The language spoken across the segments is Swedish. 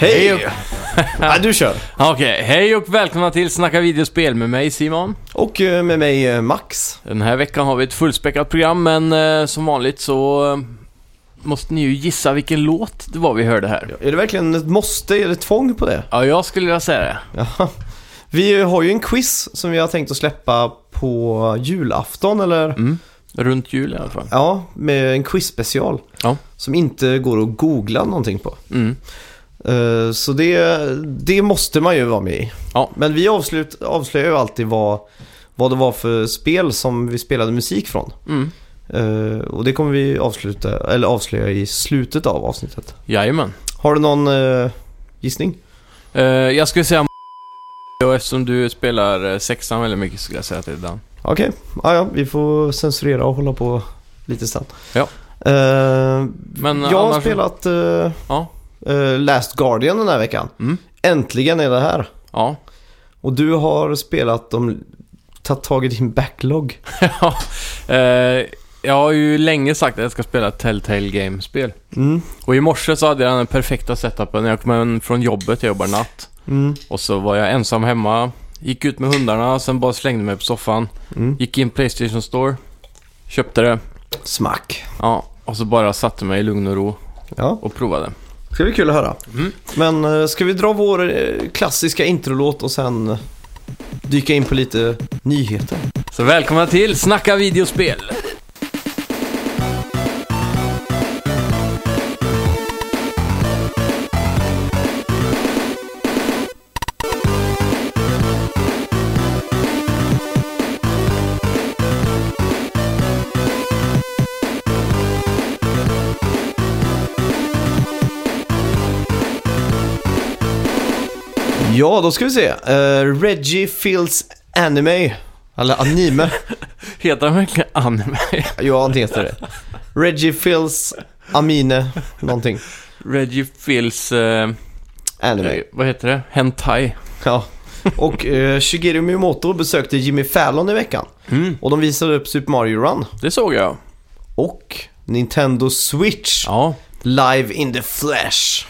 Hej! Hej ja, du kör. Okej, hej och välkomna till Snacka videospel med mig Simon. Och eh, med mig eh, Max. Den här veckan har vi ett fullspäckat program, men eh, som vanligt så måste ni ju gissa vilken låt det var vi hörde här. Är det verkligen ett måste? Är det tvång på det? Ja, jag skulle vilja säga det. Ja. Vi har ju en quiz som vi har tänkt att släppa på julafton eller Mm. Runt jul i alla fall. ja, med en quiz-special. Ja. Som inte går att googla någonting på. Mm. Så det, det måste man ju vara med i. Ja. Men vi avslut, avslöjar ju alltid vad, vad det var för spel som vi spelade musik från. Mm. Eh, Och det kommer vi avsluta, eller avslöja i slutet av avsnittet. Jajamän. Har du någon eh, gissning? Eh, jag skulle säga och eftersom du spelar eh, sexan väldigt mycket skulle jag säga att det är den. Okej, ja, ja, vi får censurera och hålla på lite sen. Ja. Eh, Men jag har annars- spelat eh, Ja. Last Guardian den här veckan. Mm. Äntligen är det här. Ja. Och du har spelat om, tagit tag i din backlog. Ja. Eh, jag har ju länge sagt att jag ska spela Telltale Game-spel. Mm. Och i morse så hade jag den perfekta setupen när jag kom hem från jobbet, jag jobbar natt. Mm. Och så var jag ensam hemma, gick ut med hundarna, sen bara slängde mig på soffan. Mm. Gick in Playstation Store, köpte det, Smack. ja, och så bara satte mig i lugn och ro Ja, och provade. ska bli kul att höra. Mm. Men eh, ska vi dra vår eh, klassiska introlåt och sen dyka in på lite nyheter? Så välkomna till Snacka videospel! Ja, då ska vi se. Eh, Reggie Fields Anime. Eller anime. Heter han verkligen anime? ja, han heter det. Reggie Fields Amine någonting. Reggie Fils... Eh, Anime. eh, vad heter det? Hentai. Ja. Och eh, Shigeru Miyamoto besökte Jimmy Fallon i veckan. Mm, Och de visade upp Super Mario Run. det såg jag. Och Nintendo Switch. Ja. Live in the flesh.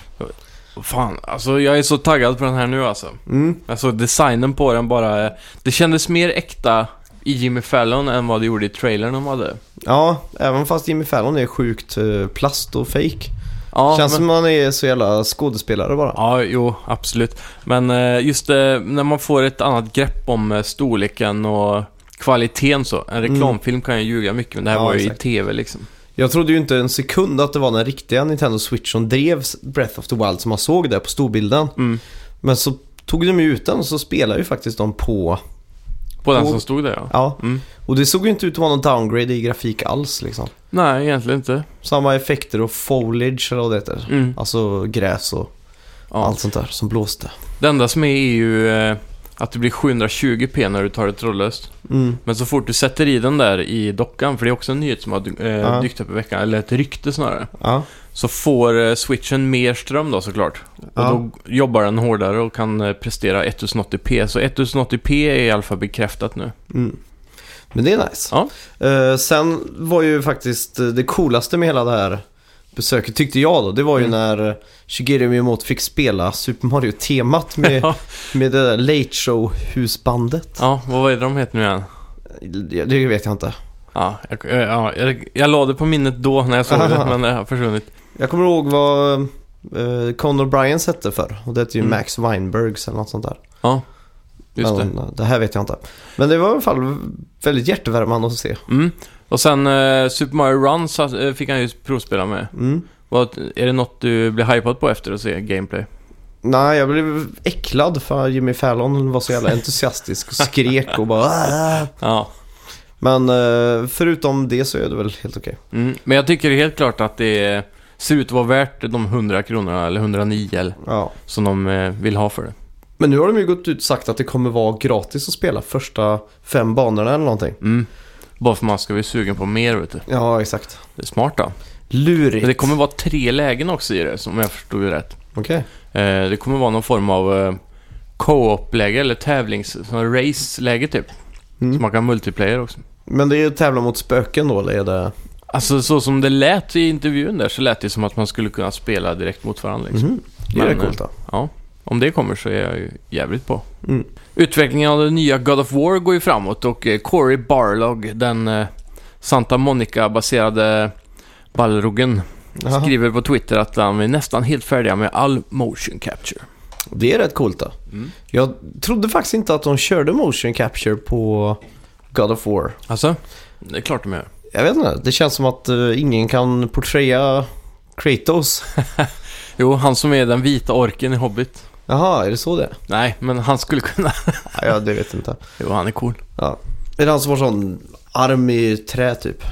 Fan, alltså jag är så taggad på den här nu alltså. Mm. Alltså designen på den bara... Det kändes mer äkta i Jimmy Fallon än vad det gjorde i trailern de hade. Ja, även fast Jimmy Fallon är sjukt eh, plast och fake. Ja, Känns men, som man är så jävla skådespelare bara. Ja, jo, absolut. Men eh, just eh, när man får ett annat grepp om storleken och kvaliteten så. En reklamfilm kan ju ljuga mycket, men det här Mm. Ja, var ju exakt. i tv liksom. Jag trodde ju inte en sekund att det var den riktiga Nintendo Switch som drev Breath of the Wild som man såg där på storbilden. Mm. Men så tog de ju ut den och så spelar ju faktiskt de på... På den Och- som stod där ja. Ja, Mm. och det såg ju inte ut att vara någon downgrade i grafik alls liksom. Nej, egentligen inte. Samma effekter och foliage eller vad det heter. Mm. Alltså gräs och Ja. allt sånt där som blåste. Det enda som är är ju eh, att det blir 720p när du tar det trådlöst. Mm. Men så fort du sätter i den där i dockan, för det är också en nyhet som har eh, Ja. dykt upp i veckan, eller ett rykte snarare. Ja. Så får eh, switchen mer ström då såklart. Och Ja. då jobbar den hårdare och kan eh, prestera 1080p. Så 1080p är i alla fall bekräftat nu. Mm. Men det är nice. Ja. Eh, sen var ju faktiskt eh, det coolaste med hela det här besöket tyckte jag då. Det var ju Mm. när eh, Shigeru Miyamoto fick spela Super Mario-temat med, Ja. med det där Late Show-husbandet. Ja, vad är det de heter nu igen? Det, det vet jag inte. Ja, jag, eh, ja, jag, jag la det på minnet då när jag såg det, men det har försvunnit. Jag kommer ihåg vad uh, Conor Bryans hette för Och det hette ju Mm. Max Weinbergs eller något sånt där. Ja, just det. Men, eh, det här vet jag inte. Men det var i alla fall väldigt hjärtevärmande att se. Mm. Och sen eh, Super Mario Run så, eh, fick han ju provspela med. Mm. Vad, är det något du blir hypad på efter att se gameplay? Nej, jag blev äcklad för Jimmy Fallon var så jävla entusiastisk och skrek och bara! Ja. Men eh, förutom det så är det väl helt okej. Mm. Men jag tycker helt klart att det ser ut att vara värt de 100 kronorna, eller 109 eller, Ja. som de eh, vill ha för det. Men nu har de ju gått ut och sagt att det kommer vara gratis att spela första fem banorna eller någonting. Mm. Bara för man ska bli sugen på mer, vet du. Ja, exakt. Det är smart då. Lurigt. Men det kommer vara tre lägen också i det, om jag förstod det rätt. Okej. Eh, det kommer vara någon form av eh, co-op-läge eller tävlings... race-läge typ. Mm. Så man kan multiplayer också. Men det är ju tävla mot spöken då, eller är det... Alltså så som det lät i intervjun där så lät det som att man skulle kunna spela direkt mot varandra. Liksom. Mhm. Det är Men, coolt då. Ja, om det kommer så är jag ju jävligt på. Mm. Utvecklingen av det nya God of War går ju framåt och eh, Cory Barlog, den eh, Santa Monica-baserade Balrogen, skriver på Twitter att han är nästan helt färdiga med all motion capture. Det är rätt coolt då. Mm. Jag trodde faktiskt inte att de körde motion capture på God of War. Alltså? Det är klart de gör. Jag vet inte, det känns som att eh, ingen kan porträtta Kratos. Jo, han som är den vita orken i Hobbit. Jaha, är det så det är? Nej, men han skulle kunna. Ja, jag det vet inte. jo, han är cool. Ja. Är det han som har sån arm i trä typ?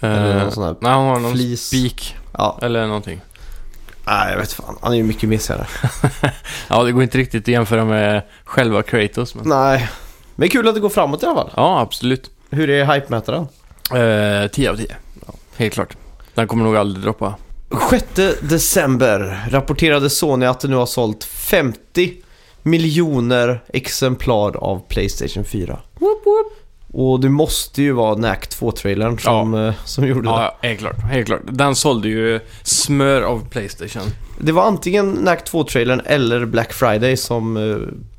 Eller Eh, någon sån här nej, han har någon flis. spik Ja, eller någonting. nej jag vet fan. Han är ju mycket messigare. Ja, det går inte riktigt att jämföra med själva Kratos, men... Nej. Men kul att det går framåt i alla fall. Ja, absolut. Hur är hype-mätaren? Eh, 10 av 10. Helt klart. Den kommer nog aldrig droppa. 6 december rapporterade Sony att det nu har sålt 50 miljoner exemplar av Playstation 4. Och det måste ju vara NAC 2-trailern som, eh, som gjorde det. Ja, helt klart. Helt klart. Den sålde ju smör av Playstation. Det var antingen NAC 2-trailern eller Black Friday som eh,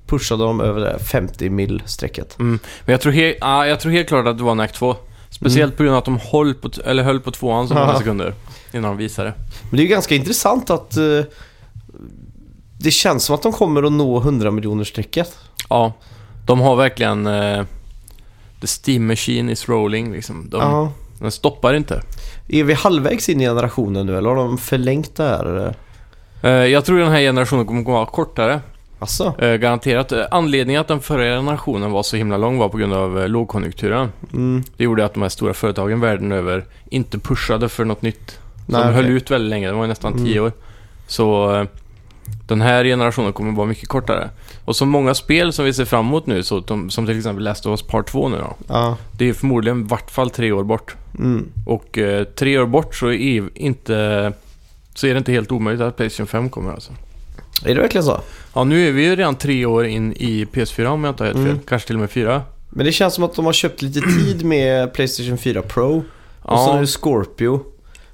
pushade dem över det 50 mil-strecket. Mm. Men jag tror, he- ja, jag tror helt klart att det var NAC 2. Speciellt på grund av att de höll på, t- eller höll på tvåan så många Ja. Innan de visade. Men det är ju ganska intressant att eh, det känns som att de kommer att nå 100 miljoner-strecket. Ja, de har verkligen... Eh, the steam machine is rolling liksom. De, Ja. Den stoppar inte. Är vi halvvägs in i generationen nu eller har de förlängt det här? Eh, jag tror den här generationen kommer att vara kortare. Alltså? Eh, garanterat. Eh, Anledningen att den förra generationen var så himla lång var på grund av eh, lågkonjunkturen. Mm. Det gjorde att de här stora företagen världen över inte pushade för något nytt. Så Nej, de höll ut väldigt länge, det var ju nästan Mm. tio år. Så eh, den här generationen kommer vara mycket kortare. Och så många spel som vi ser fram emot nu, så de, som till exempel Last of Us Part 2 nu då. Ja. Det är förmodligen i vart fall tre år bort. Mm. Och eh, tre år bort så är inte... Så är det inte helt omöjligt att Playstation 5 kommer alltså. Är det verkligen så? Ja, nu är vi ju redan tre år in i PS4 om jag inte har helt fel. Mm. Kanske till och med fyra. Men det känns som att de har köpt lite tid med Playstation 4 Pro. Och så Ja, nu Scorpio.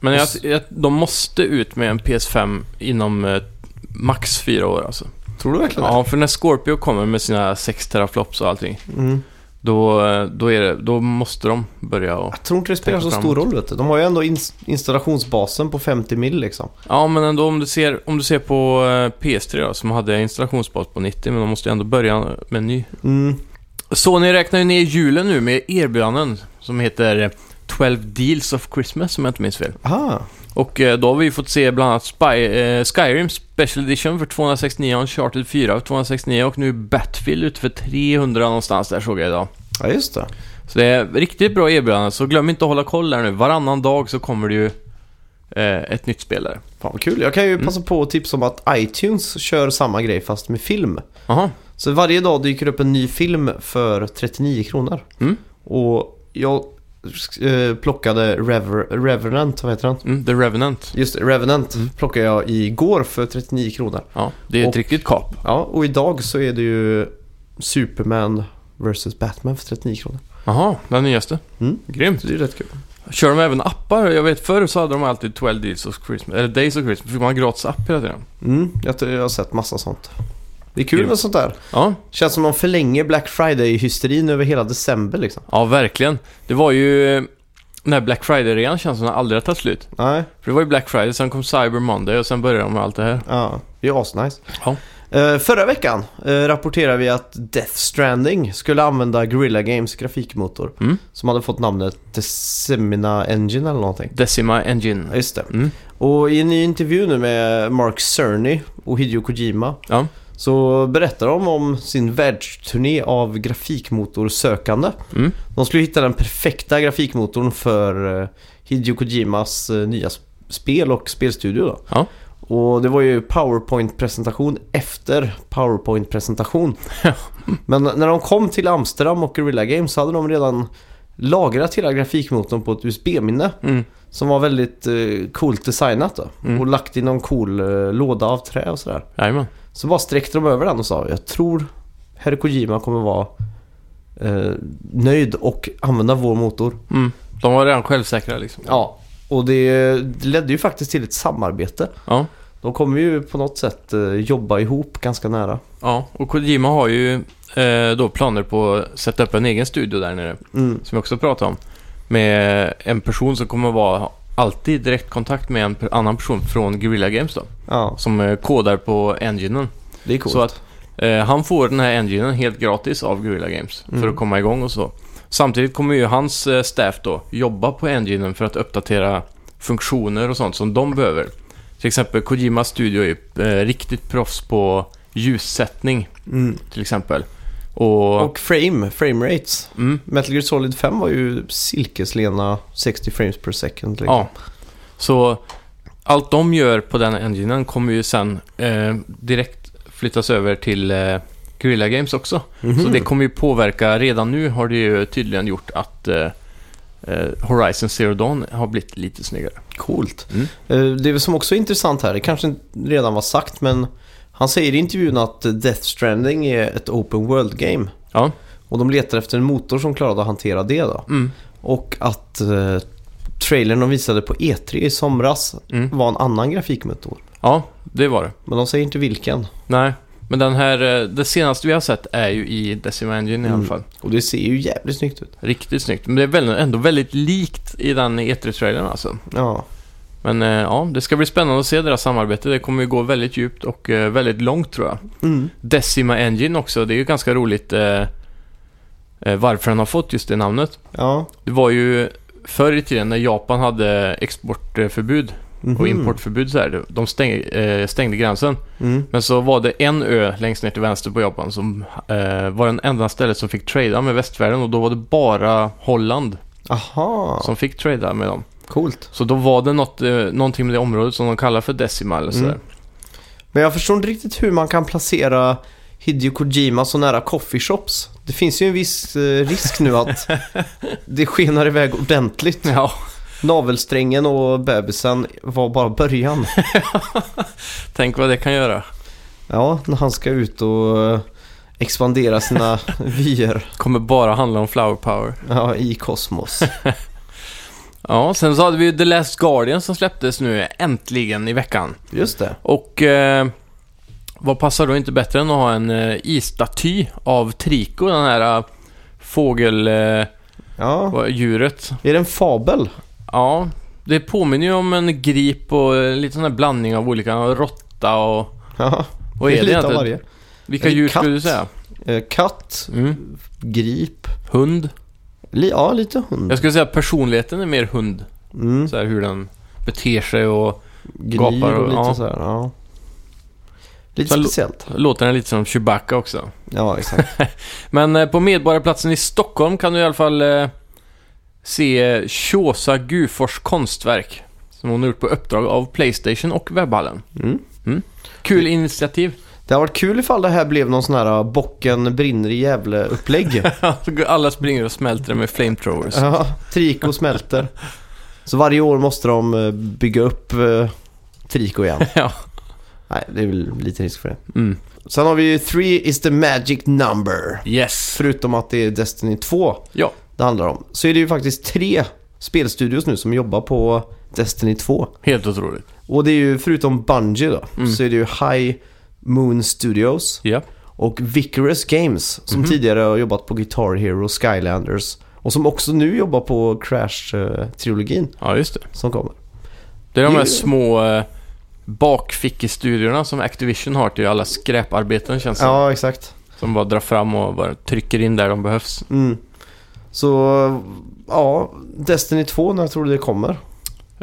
Men jag, jag, de måste ut med en PS5 inom eh, max fyra år alltså. Tror du verkligen Ja, för när Scorpio kommer med sina 6 teraflops och allting, det? Mm. då, eh, då, är det, då måste de börja och... Jag tror inte det spelar så Tänka stor framåt. roll vet du. De har ju ändå ins- installationsbasen på 50 mil liksom. Ja, men ändå om du ser, om du ser på eh, PS3 då, som hade installationsbas på 90, men de måste ju ändå börja med en ny. Mm. Sony räknar ju ner julen nu med erbjudanden som heter 12 Deals of Christmas, om jag inte minns fel. Aha. Och eh, då har vi fått se bland annat Spy, eh, Skyrim Special Edition för 269, Uncharted 4 för 269 och nu Battlefield ute för 300 någonstans där såg jag idag. Ja, just det. Så det är riktigt bra erbjudande, så glöm inte att hålla koll där nu. Varannan dag så kommer det ju eh, ett nytt spel där. Fan vad kul. Jag kan ju Mm. passa på att tipsa om att iTunes kör samma grej fast med film. Jaha, Så varje dag dyker upp en ny film för 39 kronor. Mm. Och jag eh, plockade Rever- Revenant, vad heter den? mm, The Revenant. Just det, Revenant Mm. plockade jag igår för 39 kronor. Ja, det är ett riktigt kap. Ja, och idag så är det ju Superman vs Batman för 39 kronor. Jaha, den nyaste. Mm. Grymt. Så det är rätt kul. Kör de även appar? Jag vet förr så hade de alltid 12 Deals of Christmas, eller Days of Christmas. fick man gratis app hela tiden. Mm, jag har sett massa sånt. Det är kul med sånt där. Ja, Känns som de förlänger Black Friday-hysterin över hela december liksom. ja verkligen. Det var ju... eh, Den här Black Friday-rean känns som den aldrig har tagit slut. Nej, För det var ju Black Friday, sen kom Cyber Monday och sen började de med allt det här. ja, det är asnice. Ja. Eh, förra veckan uh, rapporterade vi att Death Stranding skulle använda Guerrilla Games grafikmotor. Mm. Som hade fått namnet Decimina Engine eller någonting. Decima Engine. Ja, just det. Mm. Och i en ny intervju nu med Mark Cerny och Hideo Kojima Ja. Så berättar de om sin världsturné av grafikmotorsökande. Mm. De skulle hitta den perfekta grafikmotorn för eh, Hideo Kojimas eh, nya sp- spel och spelstudio då. Ja. Och det var ju PowerPoint-presentation efter PowerPoint-presentation. Men när de kom till Amsterdam och Guerrilla Games så hade de redan lagrat hela grafikmotorn på ett USB-minne. Mm. Som var väldigt eh, coolt designat då. Mm. Och lagt i någon cool eh, låda av trä och sådär. Jajamän. Så bara sträckte de över den och sa jag tror Hideo Kojima kommer vara eh, nöjd och använda vår motor. Mm. De var redan självsäkra liksom. Ja, och det, ledde ju faktiskt till ett samarbete. Ja. De kommer ju på något sätt eh, jobba ihop ganska nära. Ja, och Kojima har ju eh, då planer på att sätta upp en egen studio där nere. Mm. Som jag också pratade om. Med en person som kommer vara alltid direktkontakt med en annan person från Guerrilla Games då. Ja, Som eh, kodar på enginen. det är coolt. Så att eh, han får den här enginen helt gratis av Guerrilla Games. För Mm. att komma igång och så. Samtidigt kommer ju hans eh, staff då jobba på enginen för att uppdatera funktioner och sånt som de behöver. Till exempel Kojimas studio är ju eh, riktigt proffs på ljussättning Mm. till exempel. Och, Och frame, frame rates. mm, Metal Gear Solid 5 var ju silkeslena 60 frames per second. Liksom. ja. Så allt de gör på den enginen kommer ju sen eh, direkt flyttas över till eh, Guerrilla Games också. Mhm. Så det kommer ju påverka, redan nu har det ju tydligen gjort att eh, eh, Horizon Zero Dawn har blivit lite snyggare. Coolt. Mm. Eh, Det som också är intressant här, det kanske redan var sagt, men han säger i intervjun att Death Stranding är ett open world-game. Ja. Och de letar efter en motor som klarade att hantera det då. Mm. Och att eh, trailern de visade på E3 i somras Mm. var en annan grafikmotor. Ja, det var det. Men de säger inte vilken. Nej, men den här, eh, det senaste vi har sett är ju i Decima Engine i alla Mm. fall. Och det ser ju jävligt snyggt ut. Riktigt snyggt. Men det är ändå väldigt likt i den E3-trailern alltså. Ja, Men eh, ja, det ska bli spännande att se deras samarbete. Det kommer ju gå väldigt djupt och eh, väldigt långt tror jag. mm. Decima Engine också, det är ju ganska roligt eh, varför den har fått just det namnet. ja. Det var ju förr i tiden när Japan hade exportförbud Mhm. och importförbud så här. De stäng, eh, stängde gränsen. Mm. Men så var det en ö längst ner till vänster på Japan som eh, var den enda stället som fick trada med västvärlden och då var det bara Holland Aha, som fick trada med dem. Coolt. Så då var det något, eh, någonting med det området som de kallar för Decima eller sådär. Mm. Men jag förstår inte riktigt hur man kan placera Hideo Kojima så nära coffeeshops. Det finns ju en viss eh, risk nu att det skenar iväg ordentligt. Ja, Navelsträngen och bebisen var bara början. tänk vad det kan göra. Ja, när han ska ut och eh, expandera sina vyer Kommer bara handla om flower power. ja, i kosmos. Ja, sen så hade vi ju The Last Guardian som släpptes nu äntligen i veckan. Just det. Och eh, vad passar då inte bättre än att ha en eh, isstaty av Trico, den här eh, fågeldjuret. Ja, vad- djuret. är det en fabel? Ja, det påminner ju om en grip och eh, lite sån här blandning av olika råtta och... Ja, Vad är det lite av egentligen? varje. Vilka En djur skulle du säga? Eh, katt, Mm. grip, Hund? Ja lite hund. Jag skulle säga personligheten är mer hund. Mm. Så här hur den beter sig och Gnyr gapar och och- lite ja. så här, ja. Lite Sen speciellt. låter den lite som Chewbacca också. Ja, exakt. Men eh, på Medborgarplatsen i Stockholm kan du i alla fall eh, se Tjosa Gufors konstverk. Som hon har gjort på uppdrag av Playstation och Webhallen. Mm. Kul initiativ. Det har varit kul ifall det här blev någon sån här uh, bocken brinner i Gävle-upplägg. Alla springer och smälter med flamethrowers. ja, Trico smälter. Så varje år måste de uh, bygga upp uh, Trico igen. Ja. Nej, det är väl lite risk för det. Mm. Sen har vi ju 3 is the magic number. Yes. Förutom att det är Destiny 2 Ja. det handlar om. Så är det ju faktiskt tre spelstudios nu som jobbar på Destiny 2. Helt otroligt. Och det är ju förutom Bungie då, Mm. så är det ju High Moon Studios Ja. och Vicarous Games som Mhm. tidigare har jobbat på Guitar Hero, Skylanders och som också nu jobbar på Crash-trilogin Ja, just det. som kommer. Det är de här små eh, bakfickestudiorna som Activision har till alla skräparbeten känns det Ja, exakt. Som bara drar fram och bara trycker in där de behövs. Mm. Så, ja, Destiny 2, när tror du det kommer?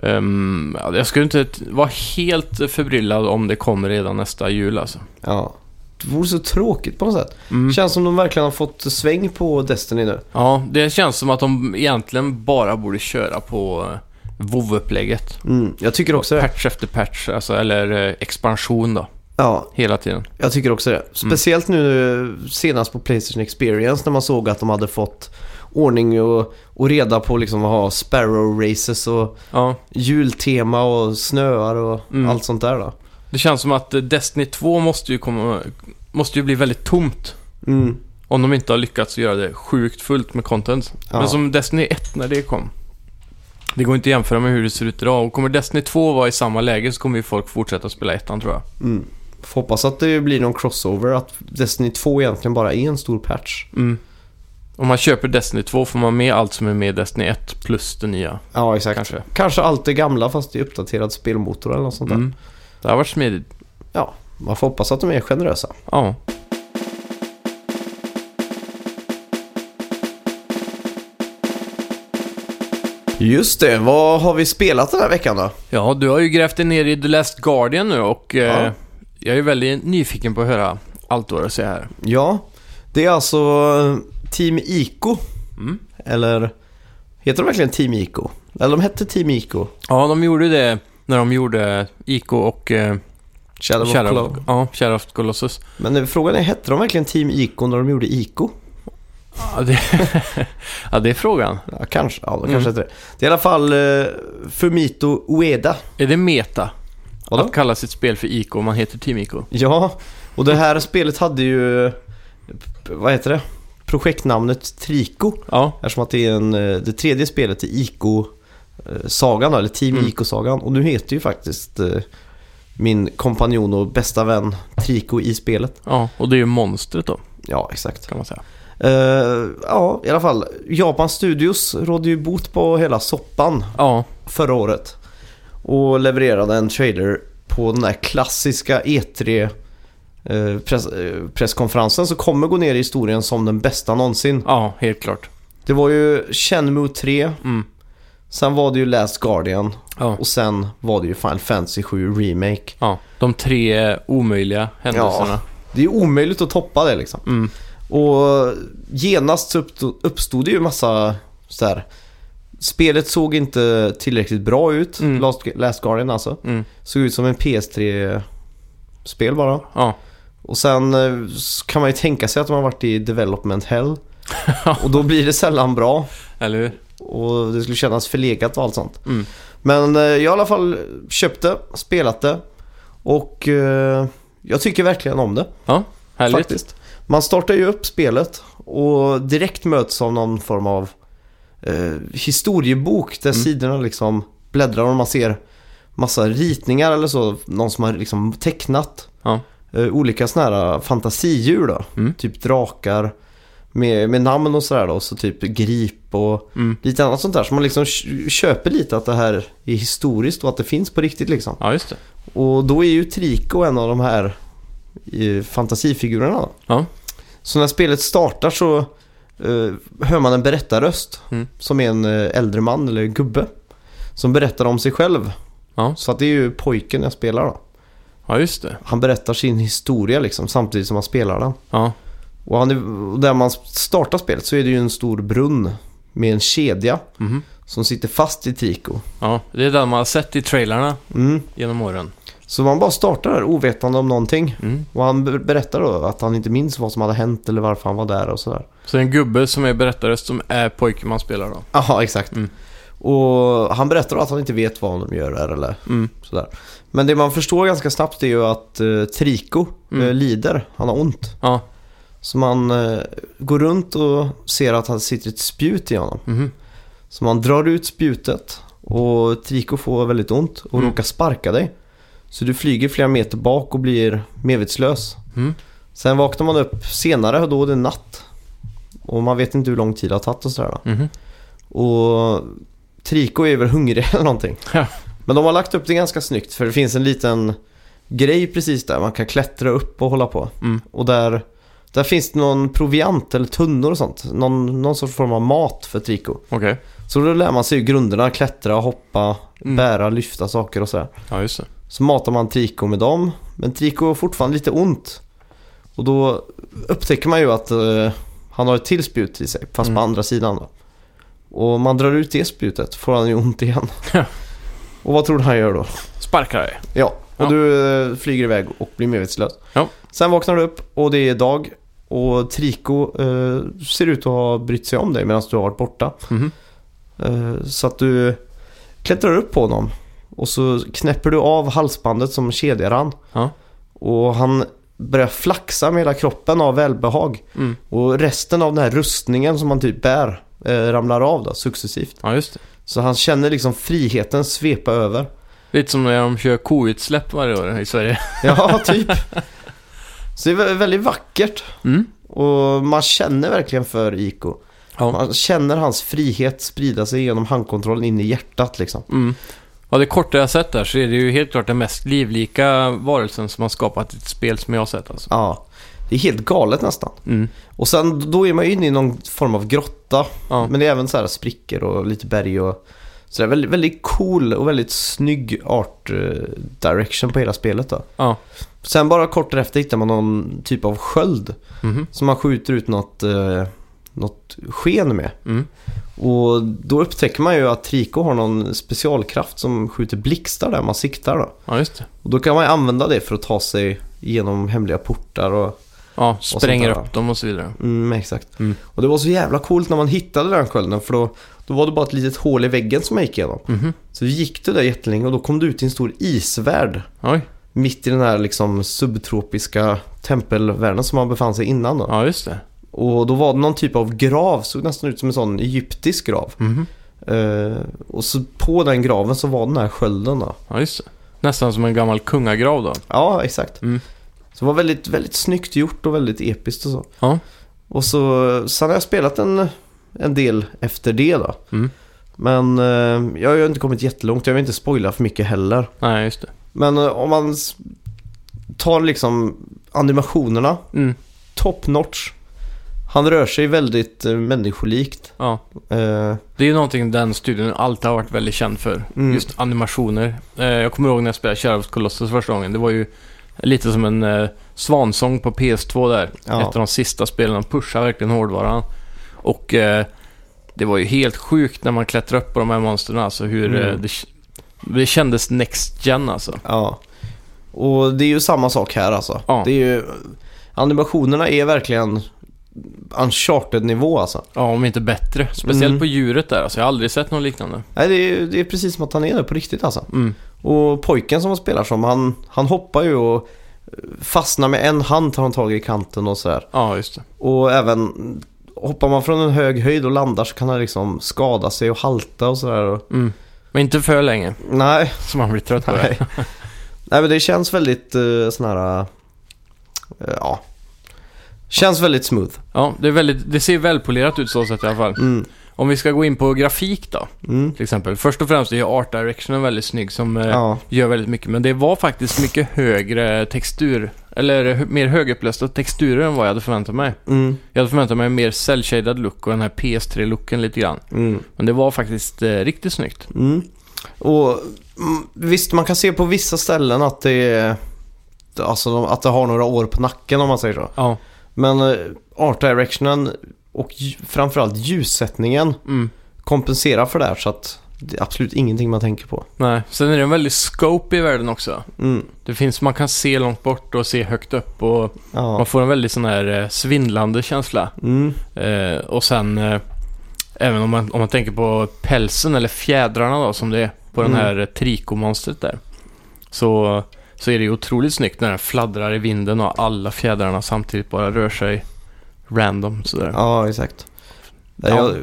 Ja, jag skulle inte vara helt förbryllad om det kommer redan nästa jul alltså. Ja, det vore så tråkigt på något sätt. Mm. Känns som de verkligen har fått sväng på Destiny nu. Ja, det känns som att de egentligen bara borde köra på eh, WoW-upplägget. Mm, jag tycker också det. Patch efter patch, alltså, eller eh, expansion då, Ja, hela tiden. jag tycker också det. Speciellt nu eh, senast på Playstation Experience när man såg att de hade fått ordning och, och reda på liksom att ha sparrow races och Ja, jultema och snöar och Mm. allt sånt där då. det känns som att eh, Destiny 2 måste ju, komma, måste ju bli väldigt tomt. Mm. Om de inte har lyckats göra det sjukt fullt med content. Ja. Men som Destiny 1 när det kom. Det går inte att jämföra med hur det ser ut idag. Och kommer Destiny 2 vara i samma läge så kommer ju folk fortsätta spela ettan tror jag. Mm. Får hoppas att det blir någon crossover, att Destiny 2 egentligen bara är en stor patch. Mm. Om man köper Destiny 2 får man med allt som är med i Destiny 1 plus det nya. Ja, exakt. Kanske. Kanske allt det gamla fast i uppdaterad spelmotor eller något sånt där. Mm. Det har varit smidigt. Ja, man får hoppas att de är generösa. Ja. Just det, vad har vi spelat den här veckan då? ja, du har ju grävt dig ner i The Last Guardian nu och eh, Ja. jag är väldigt nyfiken på att höra allt du har att säga här. Ja, det är alltså Team Ico. Mm. Eller heter de verkligen Team Ico? Eller de hette Team Ico. Ja, de gjorde det när de gjorde Ico och eh, Shadow, of Shadow, Colossus. ja, Shadow of Colossus. Men eh, frågan är, hette de verkligen Team Ico när de gjorde Ico? Ja, det, ja, det är frågan. Ja, kanske. Ja, de Mm. kanske hette det. Det är i alla fall uh, Fumito Ueda. Är det meta? Vadå? Att kalla sitt spel för Ico om man heter Team Ico? Ja, och det här spelet hade ju, vad heter det? Projektnamnet Trico. Ja, Eftersom att det är en, eh, det tredje spelet i Ico-sagan, eller Team Mm. Ico-sagan. Och nu heter ju faktiskt eh, min kompanjon och bästa vän Trico i spelet. ja, och det är ju monstret då, Ja, exakt. kan man säga. Eh, ja, i alla fall. Japan Studios rådde ju bot på hela soppan Ja, förra året. Och levererade en trailer på den här klassiska E3 eh, press, eh, presskonferensen som kommer gå ner i historien som den bästa någonsin. ja, helt klart. Det var ju Shenmue 3, Mm. sen var det ju Last Guardian Ja. och sen var det ju Final Fantasy 7 Remake. ja, de tre omöjliga händelserna. Det är omöjligt att toppa det liksom. Mm. Och genast så uppstod, uppstod det ju massa så här. Spelet såg inte tillräckligt bra ut, Mm. Last, Last Guardian alltså. Mm. Såg ut som en PS3-spel bara. Ja. Och sen eh, kan man ju tänka sig att de har varit i development hell. och då blir det sällan bra. Eller hur? Och det skulle kännas förlegat och allt sånt. Mm. Men eh, jag har i alla fall köpt det, spelat det. Och eh, jag tycker verkligen om det. Ja, härligt. Faktiskt. Man startar ju upp spelet och direkt möts av någon form av eh, historiebok där Mm. sidorna liksom bläddrar och man ser massa ritningar eller så. Någon som har liksom tecknat Ja. Eh, olika sådana här fantasidjur då. Mm. Typ drakar med, med namn och sådär då. Så typ grip och Mm. lite annat sånt där. Så man liksom kö- köper lite att det här är historiskt och att det finns på riktigt liksom. Ja, just det. Och då är ju Trico en av de här eh, fantasifigurerna då. Ja. Så när spelet startar så eh, hör man en berättarröst Mm. som är en eh, äldre man eller gubbe. Som berättar om sig själv. Ja. Så att det är ju pojken jag spelar då. Ja, just det. Han berättar sin historia liksom samtidigt som han spelar den. Ja. Och, han är, och där man startar spelet så är det ju en stor brunn med en kedja Mhm. som sitter fast i Trico. Ja, det är den man har sett i trailarna Mm. genom åren. Så man bara startar där ovetande om någonting. Mm. Och han ber- berättar då att han inte minns vad som hade hänt eller varför han var där och sådär. Så det är en gubbe som är berättarröst som är pojken man spelar då. Jaha, exakt. Mm. Och han berättar då att han inte vet vad de gör där eller Mm. sådär. Men det man förstår ganska snabbt är ju att uh, Trico Mm. eh, lider. Han har ont. Ja. Så man eh, går runt och ser att han sitter ett spjut i honom. Mhm. Så man drar ut spjutet och Trico får väldigt ont och Mm. råkar sparka dig. Så du flyger flera meter bak och blir medvetslös. Mm. Sen vaknar man upp senare och då är det natt. Och man vet inte hur lång tid det har tagit och sådär. Mhm. Och Trico är väl hungrig eller någonting. Ja. Men de har lagt upp det ganska snyggt för det finns en liten grej precis där. Man kan klättra upp och hålla på. Mm. Och där, där finns det någon proviant eller tunnor och sånt. Någon, någon sorts form av mat för Trico. Okej. Så då lär man sig ju grunderna. Klättra, hoppa, Mm. bära, lyfta saker och sådär. Ja, just det. Så matar man Trico med dem. Men Trico har fortfarande lite ont. Och då upptäcker man ju att eh, han har ett till spjut i sig. Fast Mm. på andra sidan då. Och man drar ut det spjutet får han ju ont igen. Och vad tror du han gör då? Sparkar dig. Ja, och Ja. du eh, flyger iväg och blir medvetslös. Ja. Sen vaknar du upp och det är dag. Och Trico eh, ser ut att ha brytt sig om dig medan du har varit borta. Mhm. Eh, så att du klättrar upp på honom. Och så knäpper du av halsbandet som kedjar han. Ja. Och han börjar flaxa med hela kroppen av välbehag. Mm. Och resten av den här rustningen som han typ bär eh, ramlar av då, successivt. Ja, just det. Så han känner liksom friheten svepa över. Lite som när de kör koutsläpp varje år i Sverige. Ja, typ. Så det är vä- väldigt vackert. Mm. Och man känner verkligen för Iko. Ja. Man känner hans frihet sprida sig genom handkontrollen in i hjärtat liksom. Mm. Ja, det korta jag sett där så är det ju helt klart den mest livlika varelsen som har skapat ett spel som jag har sett alltså. Ja, det är helt galet nästan. Mm. Och sen då är man ju inne i någon form av grotta. Ja. Men det är även så här sprickor och lite berg och så det är väldigt, väldigt cool och väldigt snygg art eh, direction på hela spelet då. Ja. Sen bara kort därefter hittar man någon typ av sköld Mhm. som man skjuter ut något, eh, något sken med. Mm. Och då upptäcker man ju att Trico har någon specialkraft som skjuter blixtar där man siktar då. Ja, just det. Och då kan man ju använda det för att ta sig igenom hemliga portar och... Ja, spränger upp dem och så vidare. Mm, exakt. Mm. Och det var så jävla coolt när man hittade den skölden för då, då var det bara ett litet hål i väggen som man gick igenom. Mhm. Så vi gick du där jättelänge och då kom du ut i en stor isvärld. Oj. Mitt i den här liksom subtropiska tempelvärlden som man befann sig innan då. Ja, just det. Och då var det någon typ av grav, såg nästan ut som en sån egyptisk grav. Eh, och så på den graven så var den här skölden då. Ja, just det. Nästan som en gammal kungagrav då. Ja, exakt. Mm. Så det var väldigt, väldigt snyggt gjort och väldigt episkt och så. Ja. Och så, sen har jag spelat en, en del efter det då. Mm. Men eh, jag har ju inte kommit jättelångt, jag vill inte spoila för mycket heller. Nej, just det. Men eh, om man tar liksom animationerna, Mm. top notch. Han rör sig väldigt eh, människolikt. Ja. Eh, Det är ju någonting den studion alltid har varit väldigt känd för. Mm. Just animationer. Eh, jag kommer ihåg när jag spelade Shadow of Colossus första gången. Det var ju lite som en eh, svansång på PS2 där. Ja. Ett av de sista spelen. De pushar verkligen hårdvaran. Och eh, det var ju helt sjukt när man klättrade upp på de här monstren. Alltså hur Mm. eh, det, det kändes next gen alltså. ja. Och det är ju samma sak här alltså. Ja. Det är ju, animationerna är verkligen uncharted-nivå alltså. Ja, om inte bättre. Speciellt Mm. på djuret där. Alltså, jag har aldrig sett något liknande. Nej, det är, det är precis som att han är där på riktigt alltså. Mm. Och pojken som han spelar som, han, han hoppar ju och fastnar med en hand tar han tag i kanten och sådär. Ja, just det. Och även hoppar man från en hög höjd och landar så kan han liksom skada sig och halta och sådär. Mm. Men inte för länge, nej, så man blir trött på det. nej. nej men det känns väldigt uh, sån här, eh, ja. Känns väldigt smooth. Ja, det, är väldigt, det ser välpolerat ut så sätt i alla fall. Mm. Om vi ska gå in på grafik då, Mm. till exempel. Först och främst är ju art directionen väldigt snygg som eh, Ja. gör väldigt mycket. Men det var faktiskt mycket högre textur, eller hö- mer högupplösta texturer än vad jag hade förväntat mig. Mm. Jag hade förväntat mig en mer cell-shaded look och den här PS3-looken lite grann. Mm. Men det var faktiskt eh, riktigt snyggt. Mm. Och mm, visst, man kan se på vissa ställen att det är, alltså de- att det har några år på nacken om man säger så. Ja. Men eh, art directionen och framförallt ljussättningen Mm. kompenserar för det här så att det är absolut ingenting man tänker på. Nej, sen är det en väldig scope i världen också. Mm. Det finns, man kan se långt bort och se högt upp och Ja. man får en väldigt sån här eh, svindlande känsla. Mm. Eh, och sen, eh, även om man, om man tänker på pälsen eller fjädrarna då, som det är på Mm. den här eh, trikomonstret där. Så, så är det ju otroligt snyggt när den fladdrar i vinden och alla fjädrarna samtidigt bara rör sig random sådär. ja, exakt. Ja. Jag,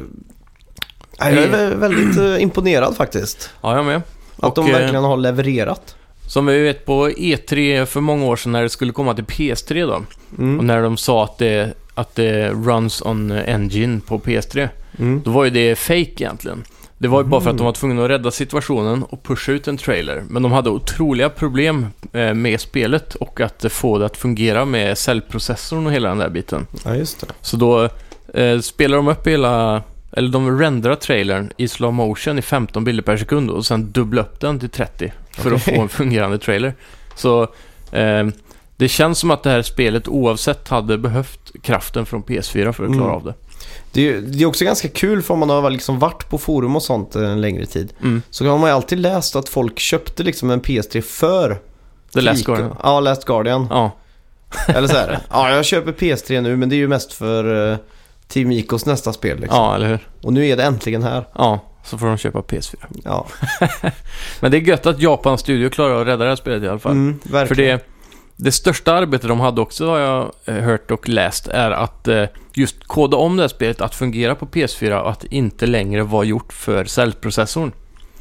jag är vä- väldigt eh, imponerad faktiskt. Ja, jag med. Att Och, de eh, verkligen har levererat. Som vi vet på E3 för många år sedan när det skulle komma till PS3 då. Och Mm. när de sa att det, att det runs on engine på PS3. Mm. Då var ju det fake egentligen. Det var ju bara för att de var tvungna att rädda situationen och pusha ut en trailer. Men de hade otroliga problem eh, med spelet och att få det att fungera med cellprocessorn och hela den där biten. Ja, just det. Så då eh, spelar de upp hela, eller de renderar trailern i slow motion i 15 bilder per sekund och sen dubbla upp den till 30 för att få en fungerande trailer. Så eh, det känns som att det här spelet oavsett hade behövt kraften från PS4 för att klara Mm. av det. Det är, det är också ganska kul för om man har liksom varit på forum och sånt en längre tid. Mm. Så har man ju alltid läst att folk köpte liksom en PS3 för The Last. Guardian. Ja, Last Guardian. Ja, Eller så här, ja jag köper PS3 nu men det är ju mest för uh, Team Icos nästa spel liksom. Ja, eller hur? Och nu är det äntligen här. Ja, så får de köpa PS4. Ja, Men det är gött att Japan Studio klarar att rädda det här spelet i alla fall. mm, verkligen. För det, det största arbetet de hade också har jag eh, hört och läst är att eh, just koda om det här spelet att fungera på PS4 och att inte längre var gjort för cellprocessorn.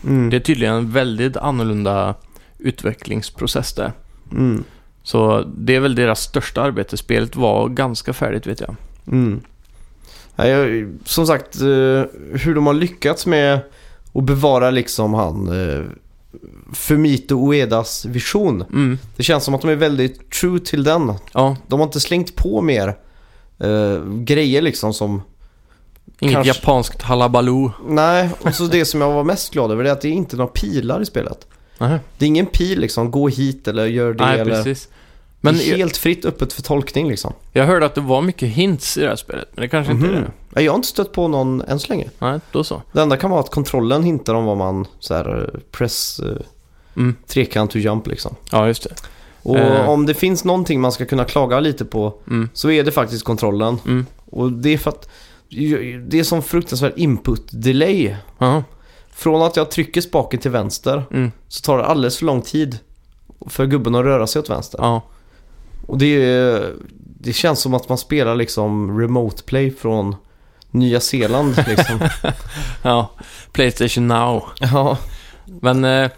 Mm, Det är tydligen en väldigt annorlunda utvecklingsprocess där. mm, Så det är väl deras största arbete. Spelet var ganska färdigt vet jag. mm. Jag, som sagt, eh, hur de har lyckats med att bevara liksom han Fumito Uedas vision. Mm. Det känns som att de är väldigt true till den. Ja, De har inte slängt på mer eh, grejer liksom som... inget Kanske- japanskt halabaloo. Nej, och så det som jag var mest glad över det är att det är inte några pilar i spelet. Nähä. Det är ingen pil liksom, gå hit eller gör det Nej, eller... precis. Men det är helt fritt öppet för tolkning liksom. jag hörde att det var mycket hints i det här spelet, men det kanske inte är Mhm. det. Ja, Jag har inte stött på någon än så länge. Nej, då så. Det enda kan vara att kontrollen hintar om vad man så här eh, press eh, Mm. trekant to jump liksom. Ja, just det. Och Eh. om det finns någonting man ska kunna klaga lite på Mm. så är det faktiskt kontrollen. Mm. Och det är för att det är som fruktansvärd input delay. Jaha. Från att jag trycker spaken till vänster Mm. så tar det alldeles för lång tid för gubben att röra sig åt vänster. Ja. Och det, det känns som att man spelar liksom remote play från Nya Zeeland liksom. ja. Playstation Now. ja. Men eh,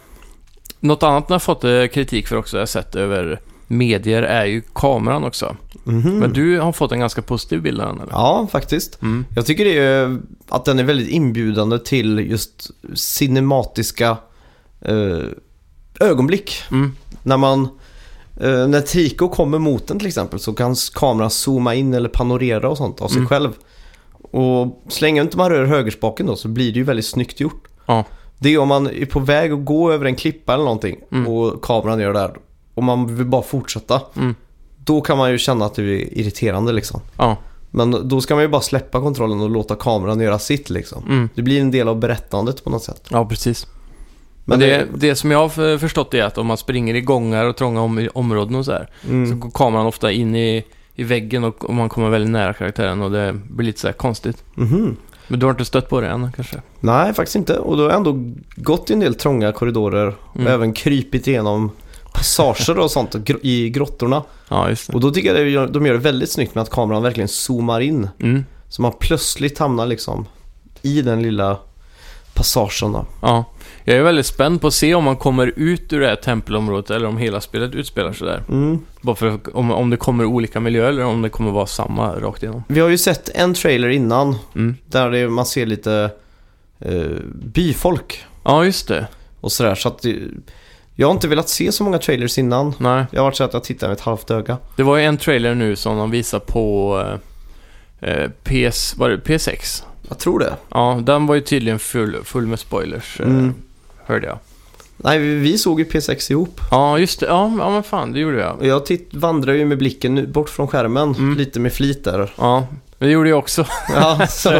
något annat jag har fått eh, kritik för också, jag har sett över medier, är ju kameran också. Mhm. Men du har fått en ganska positiv bild av den, eller? Ja, faktiskt. Mm. Jag tycker det är att den är väldigt inbjudande till just cinematiska eh, ögonblick. Mm. När man eh, när Trico kommer mot den till exempel så kan kameran zooma in eller panorera och sånt av sig Mm. själv. Och så länge inte man rör högerspaken då så blir det ju väldigt snyggt gjort. Ja. Det är om man är på väg att gå över en klippa eller någonting Mm. och kameran gör det där och man vill bara fortsätta. Mm. Då kan man ju känna att det är irriterande liksom. Ja. Men då ska man ju bara släppa kontrollen och låta kameran göra sitt liksom. Mm. Det blir en del av berättandet på något sätt. ja, precis. Men Men det, det som jag har för- förstått är att om man springer i gångar och trånga om, områden och så här, så Mm. går kameran ofta in i, i väggen och, och man kommer väldigt nära karaktären och det blir lite så här konstigt. Mhm. Men du har inte stött på det än kanske? Nej, faktiskt inte. Och då har jag ändå gått i en del trånga korridorer och Mm. även krypit igenom passager och sånt i grottorna. Ja. Och då tycker jag gör- de gör det väldigt snyggt med att kameran verkligen zoomar in. Mm. Så man plötsligt hamnar liksom i den lilla passagen då. Ja. Jag är väldigt spänd på att se om man kommer ut ur det här tempelområdet eller om hela spelet utspelar sig där. Mm. Bara för att, om, om det kommer olika miljöer eller om det kommer vara samma rakt igenom. Vi har ju sett en trailer innan Mm. där det, man ser lite eh, byfolk Ja, just det. och sådär. Så att det, jag har inte velat se så många trailers innan. Nej, Jag har varit så att jag tittar med ett halvt öga. det var ju en trailer nu som de visade på eh, eh, PS, var det PS6? Jag tror det. Ja, den var ju tydligen full, full med spoilers, eh, Mm. Hörde jag. Nej, vi, såg ju P6 ihop. Ja, just det. Ja, ja men fan, det gjorde jag. Jag titt, vandrar ju med blicken bort från skärmen Mm. lite med flit där. Ja, det gjorde jag också. Ja, så,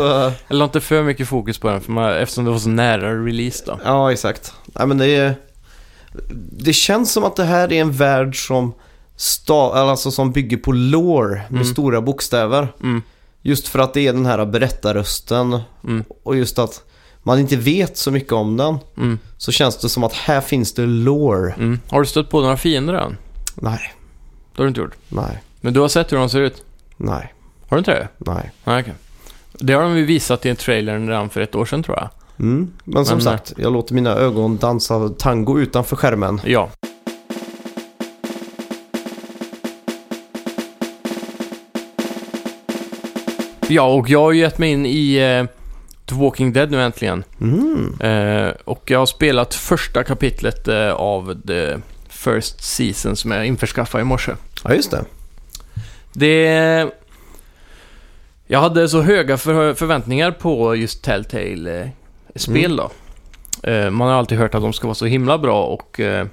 la inte för mycket fokus på den för man, eftersom det var så nära release då. ja exakt. Nej, men det, är, det känns som att det här är en värld som, sta, alltså som bygger på lore med Mm. stora bokstäver. Mm, Just för att det är den här berättarrösten mm, och just att man inte vet så mycket om den. mm, Så känns det som att här finns det lore. mm. Har du stött på några fiender än? Nej, Det har du inte gjort. nej, Men du har sett hur de ser ut? nej, Har du inte det? nej. Nej, okej. Det har de ju visat i en trailer redan för ett år sedan tror jag. Mm. Men som Men, sagt, jag låter mina ögon dansa tango utanför skärmen. Ja. Ja, och jag har ju gett mig in i eh, The Walking Dead nu äntligen. Mm. Eh, och jag har spelat första kapitlet eh, av The First Season som jag införskaffade i morse. Ja, just det. Det... Jag hade så höga för, förväntningar på just Telltale-spel då. Eh, man har alltid hört att de ska vara så himla bra och, eh,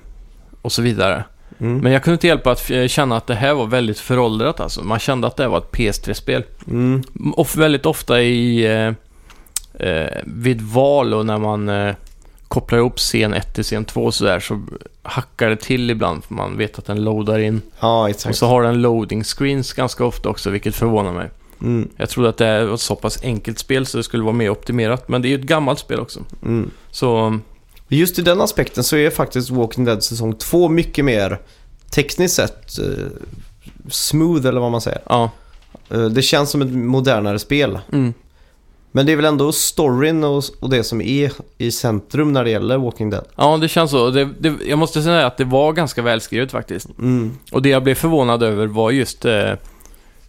och så vidare. Mm. Men jag kunde inte hjälpa att eh, känna att det här var väldigt föråldrat alltså. Man kände att det här var ett PS3-spel. Mm. Väldigt ofta i... Eh, vid val och när man eh, kopplar ihop scen 1 till scen 2 och sådär så hackar det till ibland för man vet att den loadar in. Ja, Och exakt. så har den loading screens ganska ofta också, vilket förvånar mig. Mm, Jag trodde att det var ett så pass enkelt spel så det skulle vara mer optimerat, men det är ju ett gammalt spel också. mm. Så, Just i den aspekten så är faktiskt Walking Dead säsong 2 mycket mer tekniskt sett eh, smooth eller vad man säger. ja. Eh, det känns som ett modernare spel. Mm. Men det är väl ändå storyn och, och det som är i centrum när det gäller Walking Dead. Ja, det känns så. Det, det, jag måste säga att det var ganska välskrivet faktiskt. Mm. Och det jag blev förvånad över var just eh,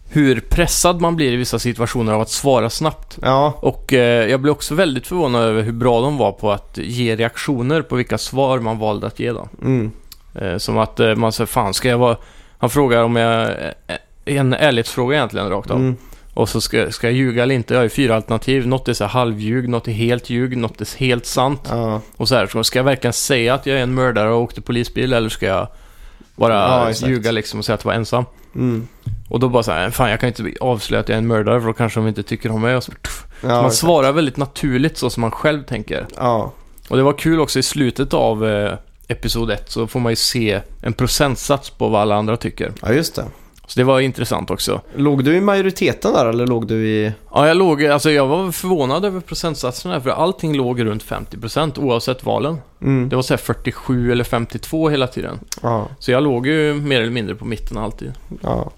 hur pressad man blir i vissa situationer av att svara snabbt. Ja, Och eh, jag blev också väldigt förvånad över hur bra de var på att ge reaktioner på vilka svar man valde att ge dem. mm. Eh, som att eh, man säger, fan ska jag vara... Han frågar om jag... Eh, en ärlighetsfråga egentligen rakt av. Mm. Och så ska, ska jag ljuga eller inte? Jag har ju fyra alternativ. Något är så här halvljug, något är helt ljug, något är helt sant. Ja. Och så här, så ska jag verkligen säga att jag är en mördare och åkte polisbil eller ska jag bara Ja, ljuga liksom och säga att jag var ensam? Mm. Och då bara så här, fan jag kan inte avslöja att jag är en mördare för då kanske de inte tycker om mig. Och så, Ja, man exakt. svarar väldigt naturligt så som man själv tänker. Ja. Och det var kul också i slutet av eh, Episod 1 så får man ju se en procentsats på vad alla andra tycker. ja, just det. Så det var intressant också. Låg du i majoriteten där eller låg du i... Ja, jag låg, alltså jag var förvånad över procentsatserna för allting låg runt 50% oavsett valen. Mm. Det var så här 47 eller 52 hela tiden. Ja. Så jag låg ju mer eller mindre på mitten alltid. Ja.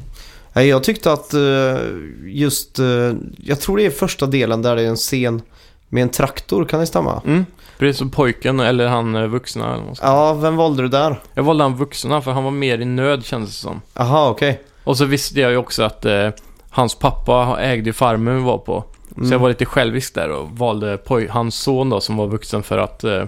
Jag tyckte att eh, just... eh, Jag tror det är första delen där det är en scen med en traktor, kan det stämma? Mm. Precis som pojken eller han eh, vuxna. Eller Ja, vem valde du där? Jag valde han vuxna för han var mer i nöd kändes det som. Aha, okej. Och så visste jag ju också att eh, hans pappa ägde farmen vi var på. Så Mm. jag var lite självisk där och valde poj- hans son då som var vuxen för att eh,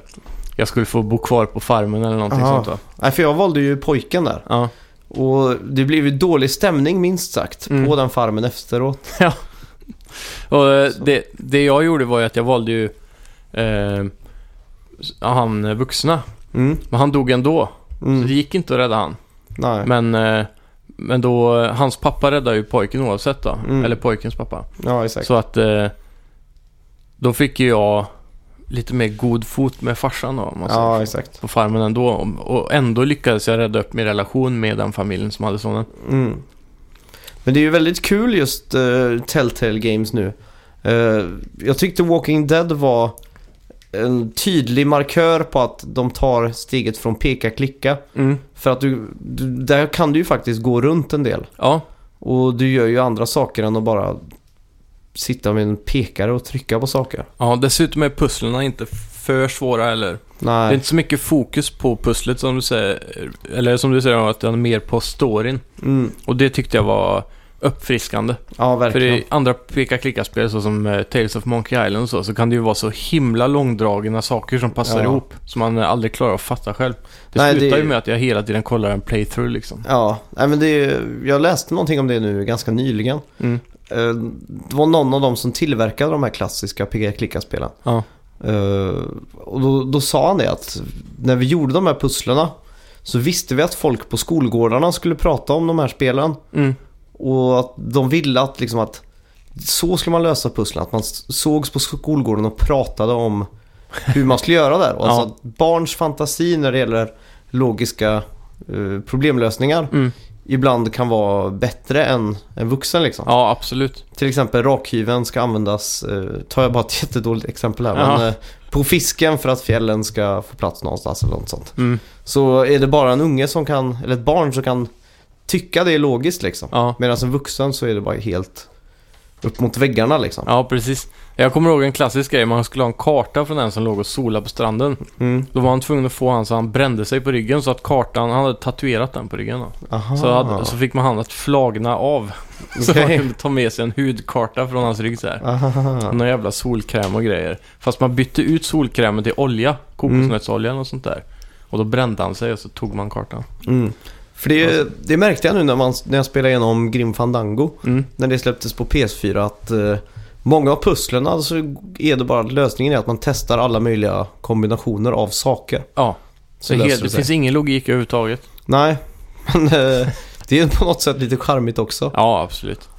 jag skulle få bo kvar på farmen eller någonting Aha. sånt va. Nej, för jag valde ju pojken där. Ja. Och det blev ju dålig stämning minst sagt Mm. på den farmen efteråt. Och eh, det, det jag gjorde var ju att jag valde ju eh, han vuxna. Mm. Men han dog ändå. Så det Mm. gick inte att rädda han. Nej. Men, eh, men då, hans pappa räddade ju pojken oavsett då. Mm. Eller pojkens pappa. Ja, exakt. Så att eh, då fick ju jag lite mer god fot med farsan då, säger. Ja, exakt. På farmen ändå. Och ändå lyckades jag rädda upp min relation med den familjen som hade sonen. Mm. Men det är ju väldigt kul just uh, Telltale Games nu. Eh, jag tyckte Walking Dead var en tydlig markör på att de tar steget från peka-klicka. För att du, du, där kan du ju faktiskt gå runt en del. Ja, Och du gör ju andra saker än att bara sitta med en pekare och trycka på saker. ja, dessutom är pusslerna inte för svåra eller. Det är Nej. inte så mycket fokus på pusslet som du säger. Eller som du säger, att det är mer på storyn. Mm. Och det tyckte jag var uppfriskande. Ja, För verkligen. i andra peka-klicka-spel såsom eh, Tales of Monkey Island och så, så kan det ju vara så himla långdragna saker som passar Ja. ihop. Som man eh, aldrig klarar att fatta själv. Det Nej, slutar det- ju med att jag hela tiden kollar en playthrough liksom. Ja, nej, men det är, jag läste någonting om det nu ganska nyligen. Mm. Eh, Det var någon av dem som tillverkade de här klassiska peka-klicka-spelen. Ja. Eh, och då, då sa han det att när vi gjorde de här pusslerna så visste vi att folk på skolgårdarna skulle prata om de här spelen. Mm. Och att de ville att, liksom att så skulle man lösa pusslen. Att man sågs på skolgården och pratade om hur man skulle göra där. Och Ja. Alltså att barns fantasi när det gäller logiska eh, problemlösningar Mm. ibland kan vara bättre än en vuxen liksom. Ja, absolut. Till exempel rakhyveln ska användas, eh, tar jag bara ett jättedåligt exempel här, Ja. men eh, på fisken för att fjällen ska få plats någonstans eller något sånt. Mm. Så är det bara en unge som kan, eller ett barn som kan tycka det är logiskt liksom. Ja. Medan en vuxen så är det bara helt upp mot väggarna liksom. ja, precis. Jag kommer ihåg en klassisk grej. Man skulle ha en karta från den som låg och solade på stranden. Mm. Då var han tvungen att få han så han brände sig på ryggen så att kartan, han hade tatuerat den på ryggen då. Aha. Så, hade, så fick man han att flagna av. Så man kunde ta med sig en hudkarta från hans rygg så här. Aha. Någon jävla solkräm och grejer. Fast man bytte ut solkrämen till olja. Kokosnötsolja och sånt där. Och då brände han sig och så tog man kartan. Mm. För det, det märkte jag nu när, man, när jag spelade igenom Grim Fandango. Mm. När det släpptes på PS4 att eh, många av pusslen så är det bara lösningen är att man testar alla möjliga kombinationer av saker. Ja, Så löser helt, det det finns ingen logik överhuvudtaget. Nej, men eh, det är på något sätt lite charmigt också. Ja, absolut.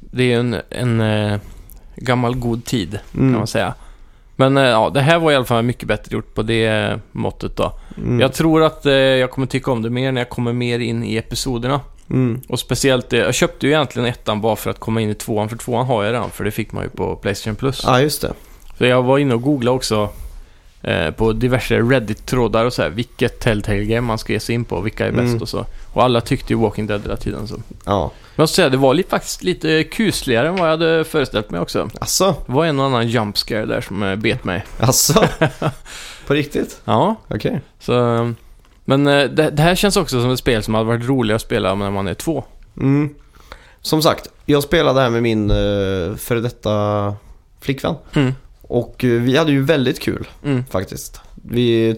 Det är en, en eh, gammal god tid kan Mm. man säga. Men eh, ja, det här var i alla fall mycket bättre gjort på det eh, måttet då. Mm. Jag tror att eh, jag kommer tycka om det mer när jag kommer mer in i episoderna. Mm. Och speciellt, eh, jag köpte ju egentligen ettan bara för att komma in i tvåan, för tvåan har jag redan, för det fick man ju på Playstation Plus. Ja, just det. Så jag var inne och googlade också eh, på diverse Reddit-trådar och så här, vilket Telltale-game man ska ge sig in på, vilka är bäst Mm. och så. Och alla tyckte ju Walking Dead hela tiden så. Ja. Jag måste säga, det var faktiskt lite kusligare än vad jag hade föreställt mig också. Alltså, Det var en och annan jump scare där som eh, bet mig. alltså. På riktigt? Ja, Okej. så... Men eh, det, det här känns också som ett spel som hade varit roligt att spela när man är två. Mm. Som sagt, jag spelade här med min uh, före detta flickvän. Mm. Och eh, vi hade ju väldigt kul Mm. faktiskt. Vi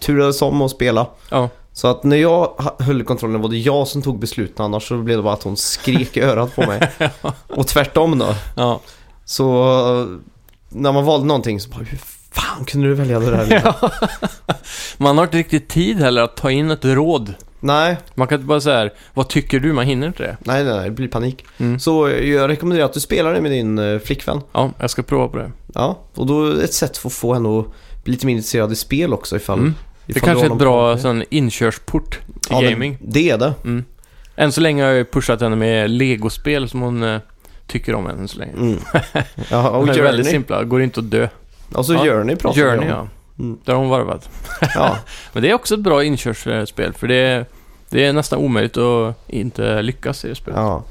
turades om att spela. Ja. Så att när jag höll i kontrollen var det jag som tog besluten annars så blev det bara att hon skrek i örat på mig. Och tvärtom då. Ja. Så eh, när man valde någonting så bara hur fan kunde du välja det där? liksom? Man har inte riktigt tid heller att ta in ett råd. nej, Man kan inte bara säga vad tycker du? Man hinner inte det. nej, nej, det blir panik. Mm. Så eh, jag rekommenderar att du spelar det med din eh, flickvän. Ja, jag ska prova på det. Ja, och då är ett sätt för att få henne att bli lite mer intresserad i spel också ifall... Mm. Det kanske är ett bra sån inkörsport till Ja, gaming. Det är det. Mm. Än så länge har jag pushat henne med legospel som hon eh, tycker om än så länge. Mm. Ja, och De är väldigt simpla, går inte att dö. Och så Ja, Journey pratar vi Journey ja. Mm. Där har hon varvat. Ja, Men det är också ett bra inkörsspel för det är, det är nästan omöjligt att inte lyckas i det spelet. Ja,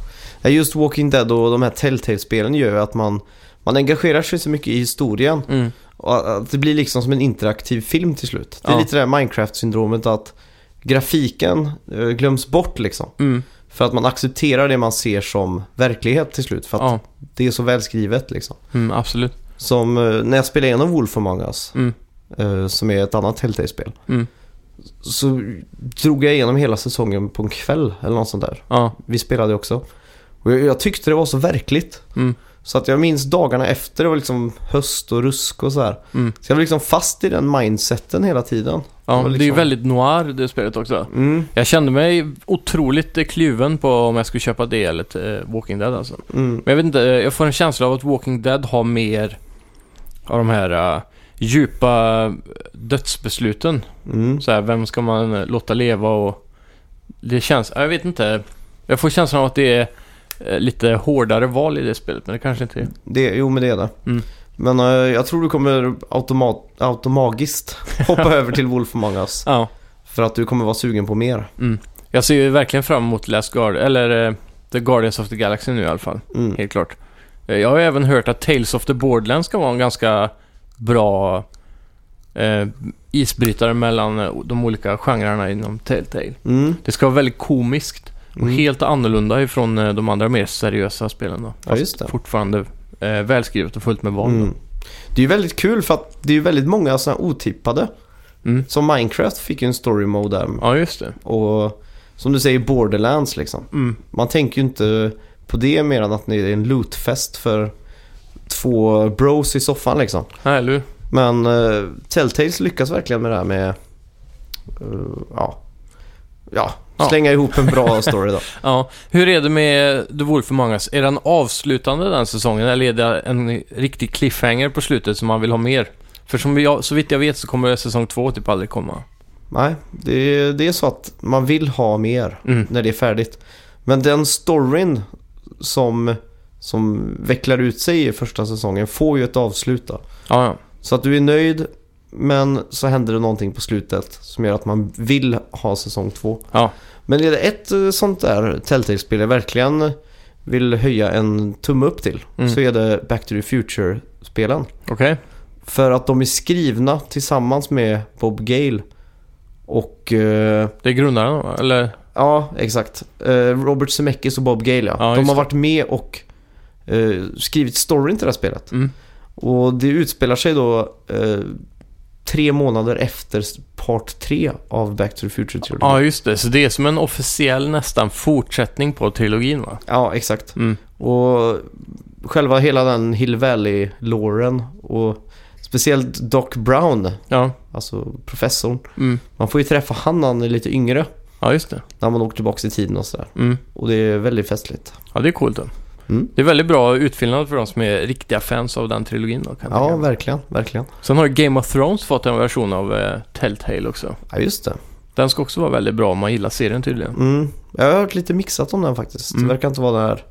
Just Walking Dead och de här Telltale-spelen gör ju att man, man engagerar sig så mycket i historien. Mm. Och att det blir liksom som en interaktiv film till slut. Det är Ja. lite det här Minecraft-syndromet att grafiken eh, glöms bort liksom. Mm. För att man accepterar det man ser som verklighet till slut. För att Ja, det är så välskrivet liksom. mm, absolut. Som eh, när jag spelade igenom Wolf Among Us, Mm. eh, som är ett annat Telltale-spel. Mm. Så drog jag igenom hela säsongen på en kväll eller något sånt där. Ja, Vi spelade också. Och jag, jag tyckte det var så verkligt. mm. Så att jag minns dagarna efter, det var liksom höst och rusk och så här. Mm. Så jag var liksom fast i den mindseten hela tiden. ja var det är ju liksom- väldigt noir det spelet också. Mm, Jag kände mig otroligt kluven på om jag skulle köpa det eller eh, Walking Dead alltså. mm, Men jag vet inte, eh, jag får en känsla av att Walking Dead har mer av de här eh, djupa dödsbesluten. mm. Så här, vem ska man låta leva och... Det känns, jag vet inte. Jag får känslan av att det är lite hårdare val i det spelet, men det kanske inte är. Det, jo, men det är det. Mm. Men eh, jag tror du kommer automat, automagiskt hoppa över till Wolf Among Us. Ja. För att du kommer vara sugen på mer. Mm. Jag ser ju verkligen fram emot Last Guard, eller eh, The Guardians of the Galaxy nu i alla fall. Mm. Helt klart. Eh, Jag har ju även hört att Tales of the Borderlands ska vara en ganska bra eh, isbrytare mellan eh, de olika genrerna inom Telltale. Mm. Det ska vara väldigt komiskt och Mm. helt annorlunda ifrån eh, de andra mer seriösa spelen då. Ja, just det. Fortfarande eh, välskrivet och fullt med val. Mm. Det är ju väldigt kul för att det är väldigt många sådana otippade. Mm. Som Minecraft fick ju en story mode där. Ja, just det. Och som du säger Borderlands liksom. Mm. Man tänker ju inte på det mer än att det är en lootfest för två bros i soffan liksom. Nej, eller? Men uh, Telltales lyckas verkligen med det här med eh, ja, ja, Ja. slänga ihop en bra story då. Ja. Hur är det med The Wolf Among Us? Är den avslutande den säsongen eller är det en riktig cliffhanger på slutet som man vill ha mer? För som jag, så vitt jag vet så kommer säsong två typ aldrig komma. Nej, det är, det är så att man vill ha mer Mm. när det är färdigt. Men den storyn som, som vecklar ut sig i första säsongen får ju ett avslut då. Ja, ja. Så att du är nöjd, men så händer det någonting på slutet som gör att man vill ha säsong två. Ja. Men är det ett eh, sånt där Telltale-spel jag verkligen vill höja en tumme upp till Mm. så är det Back to the Future-spelen. Okej. För att de är skrivna tillsammans med Bob Gale och... eh, Det är grundaren? Eller? ja, exakt. Eh, Robert Zemeckis och Bob Gale, ja. Ja, de har varit med och skrivit storyn till det här spelet. Mm. Och det utspelar sig då tre månader efter part tre av Back to the Future-trilogin. Ja, just det. Så det är som en officiell nästan fortsättning på trilogin va? Ja, exakt. Mm. Och själva hela den Hill Valley-låren och speciellt Doc Brown, Ja. alltså professorn. Mm. Man får ju träffa han när han är lite yngre, Ja, just det. när man åker tillbaka i tiden och sådär. Mm. Och det är väldigt festligt. Ja, det är coolt då. Mm. Det är väldigt bra utfyllnad för de som är riktiga fans av den trilogin då, kan Ja, verkligen, verkligen. Sen har Game of Thrones fått en version av eh, Telltale också. Ja, just det. Den ska också vara väldigt bra om man gillar serien tydligen. Mm. Jag har hört lite mixat om den faktiskt. Mm. Det verkar inte vara den här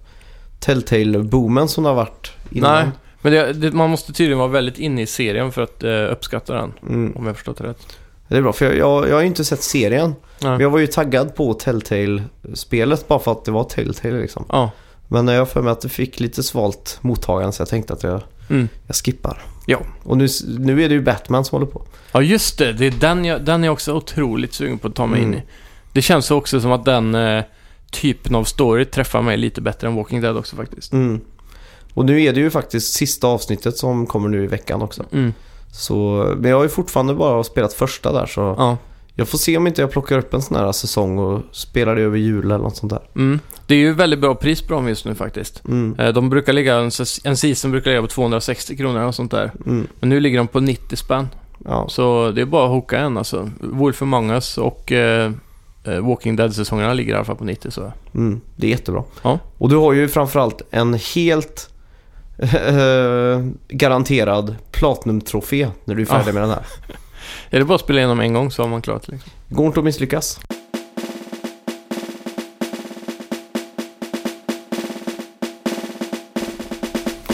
Telltale-boomen som det har varit innan. Nej, men det, det, man måste tydligen vara väldigt inne i serien för att eh, uppskatta den, Mm. om jag förstått det rätt. Det är bra, för jag, jag, jag har ju inte sett serien. Ja. Men jag var ju taggad på Telltale-spelet bara för att det var Telltale liksom. Ja. Men jag för mig att det fick lite svalt mottagande så jag tänkte att jag, Mm. jag skippar. Ja. Och nu, nu är det ju Batman som håller på. ja, just det. Det är den jag, den är jag också otroligt sugen på att ta mig Mm. in i. Det känns också som att den eh, typen av story träffar mig lite bättre än Walking Dead också faktiskt. Mm. Och nu är det ju faktiskt sista avsnittet som kommer nu i veckan också. Mm. Så, men jag har ju fortfarande bara spelat första där så Ja. Jag får se om inte jag plockar upp en sån här säsong och spelar det över jul eller något sånt där. Mm. Det är ju väldigt bra pris på dem just nu faktiskt. Mm. Eh, De brukar ligga, en, season brukar ligga på 260 kronor och sånt där. Mm. Men nu ligger de på 90 spänn. Ja. Så det är bara att hooka en alltså. Wolf Among Us och eh, eh, Walking Dead-säsongerna ligger i alla fall på 90 så. Mm. Det är jättebra. Ja. Och du har ju framförallt en helt eh, garanterad Platinum-trofé när du är färdig Ja. med den här. Är det bara att spela igenom en gång så har man klarat det liksom. Går inte att misslyckas.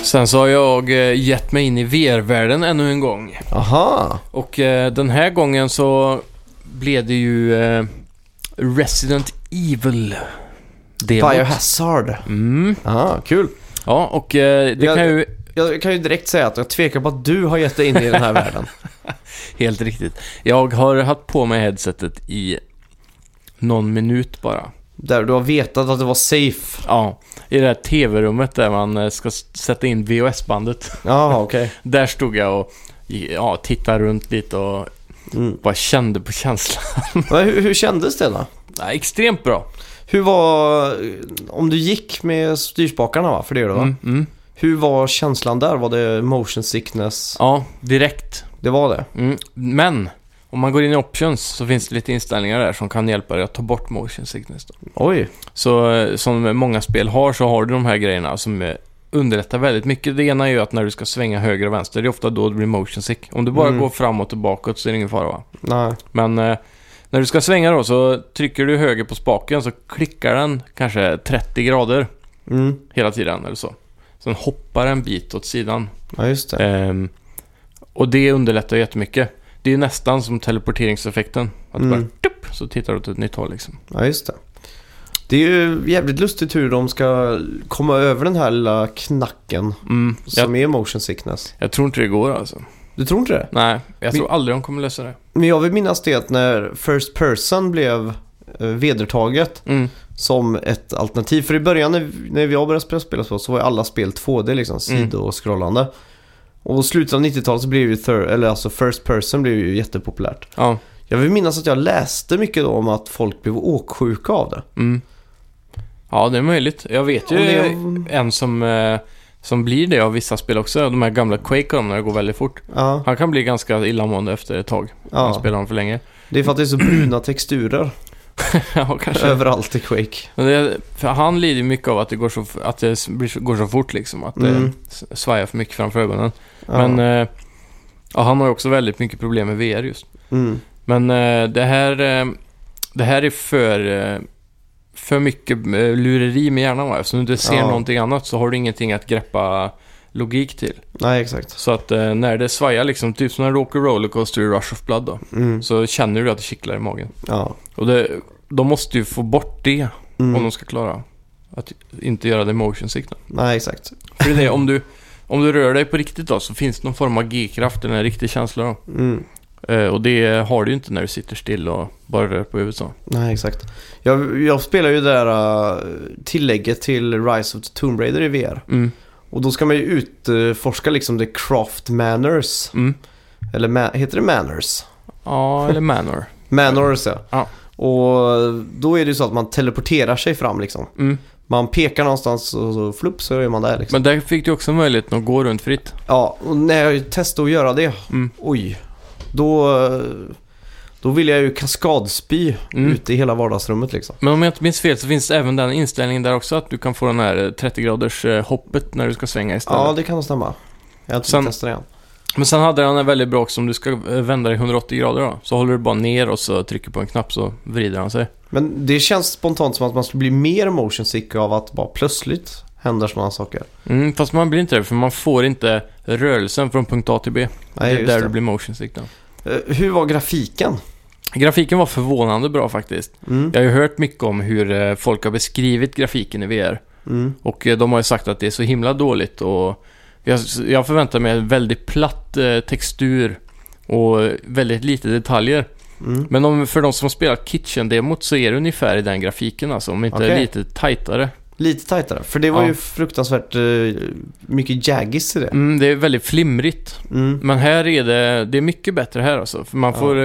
Sen så har jag eh, gett mig in i VR-världen ännu en gång. Aha! Och eh, den här gången så blev det ju eh, Resident Evil. Demot. Biohazard. Mm. Aha, kul. Ja, och eh, det Jag- kan ju... Jag kan ju direkt säga att jag tvekar på att du har gett dig in i den här världen. Helt riktigt. Jag har haft på mig headsetet i någon minut bara. Där du har vetat att det var safe. Ja, i det här tv-rummet där man eh, ska sätta in VHS-bandet. Jaha, okej. Där stod jag och ja, tittade runt lite och Mm. bara kände på känslan. Men hur, hur kändes det då? Ja, extremt bra. Hur var... Om du gick med styrspakarna va? För det gör du va? Mm, mm. Hur var känslan där? Var det motion sickness? Ja, direkt. Det var det? Mm. Men, om man går in i options så finns det lite inställningar där som kan hjälpa dig att ta bort motion sickness. Då. Oj. Så eh, som många spel har så har du de här grejerna som eh, underlättar väldigt mycket. Det ena är ju att när du ska svänga höger och vänster, det är ofta då det blir motion sick. Om du bara Mm. går framåt och bakåt så är det ingen fara va? Nej. Men eh, när du ska svänga då så trycker du höger på spaken så klickar den kanske 30 grader Mm. hela tiden eller så. Sen hoppar en bit åt sidan. Ja, just det. Ehm, och det underlättar jättemycket. Det är nästan som teleporteringseffekten. Att Mm. bara tup, så tittar du åt ett nytt håll liksom. Ja, just det. Det är ju jävligt lustigt hur de ska komma över den här lilla knacken Mm, jag, som är motion sickness. jag tror inte det går alltså. Du tror inte det? Nej, jag tror aldrig de kommer lösa det. Men jag vill minnas det att när First Person blev eh, vedertaget Mm. som ett alternativ. För i början när, när jag började spela spel så, så var ju alla spel 2D liksom, Mm. Och slutet av 90-talet så blev ju third, eller alltså First Person blev ju jättepopulärt. Ja. Jag vill minnas att jag läste mycket då om att folk blev åksjuka av det. Mm. Ja, det är möjligt. Jag vet ju det- en som, eh, som blir det av vissa spel också. De här gamla Quake när det går väldigt fort. Ja, Han kan bli ganska illamående efter ett tag. Ja. spelar dem för länge. det är för att det är så bruna texturer ja, kanske. överallt i Quake. Men det, för han lider ju mycket av att det går så, att det blir, så- går så fort liksom. Att Mm. det s- svajar för mycket framför ögonen. Ja. Men eh, ja, han har ju också väldigt mycket problem med VR just. mm. Men eh, det här eh, det här är för, eh, för mycket eh, lureri med hjärnan va? Eftersom du inte ser Ja. någonting annat så har du ingenting att greppa logik till. Nej, exakt. Så att eh, när det svajar liksom, typ som när du åker rollercoaster i Rush of Blood då. Mm. Så känner du att det kittlar i magen. Ja. Och det, de måste ju få bort det Mm. om de ska klara att inte göra det motion då. Nej, exakt. För det är det, om du, om du rör dig på riktigt då så finns det någon form av G-kraft eller en riktig känsla då. Mm. Eh, och det har du ju inte när du sitter still och bara rör på huvudet så. Nej, exakt. Jag, jag spelar ju det där uh, tillägget till Rise of the Tomb Raider i VR. Mm. Och då ska man ju utforska liksom the craft manners. Mm. Eller ma- heter det manners? Ja, eller manor. Manners ja. Ja. Och då är det ju så att man teleporterar sig fram liksom. Mm. Man pekar någonstans och så flupp så är man där liksom. Men där fick du också möjligheten att gå runt fritt. Ja, och när jag testade att göra det, Mm. oj. Då, då vill jag ju kaskadspy Mm. ute i hela vardagsrummet liksom. Men om jag inte minns fel så finns det även den inställningen där också att du kan få den här eh, 30 graders eh, hoppet när du ska svänga istället. Ja, det kan nog stämma. Jag har inte testat det än. Men sen hade den en väldigt bra också om du ska eh, vända dig 180 grader då. Så håller du bara ner och så trycker på en knapp så vrider han sig. Men det känns spontant som att man skulle bli mer motion sick av att bara plötsligt händer sådana saker. Mm, fast man blir inte det för man får inte rörelsen från punkt A till B. Nej, det är där det. du blir motion sick då. Eh, Hur var grafiken? Grafiken var förvånande bra faktiskt. Mm. Jag har ju hört mycket om hur eh, folk har beskrivit grafiken i VR. Mm. Och eh, de har ju sagt att det är så himla dåligt och jag, jag förväntar mig en väldigt platt eh, textur och väldigt lite detaljer. Mm. Men om, för de som har spelat Kitchen-demot så är det ungefär i den grafiken alltså, om inte Okej. lite tajtare. Lite tajtare. För det var Ja. ju fruktansvärt eh, mycket jaggis i det. Mm, det är väldigt flimrigt. Mm. Men här är det, det är mycket bättre här alltså. För man Ja. får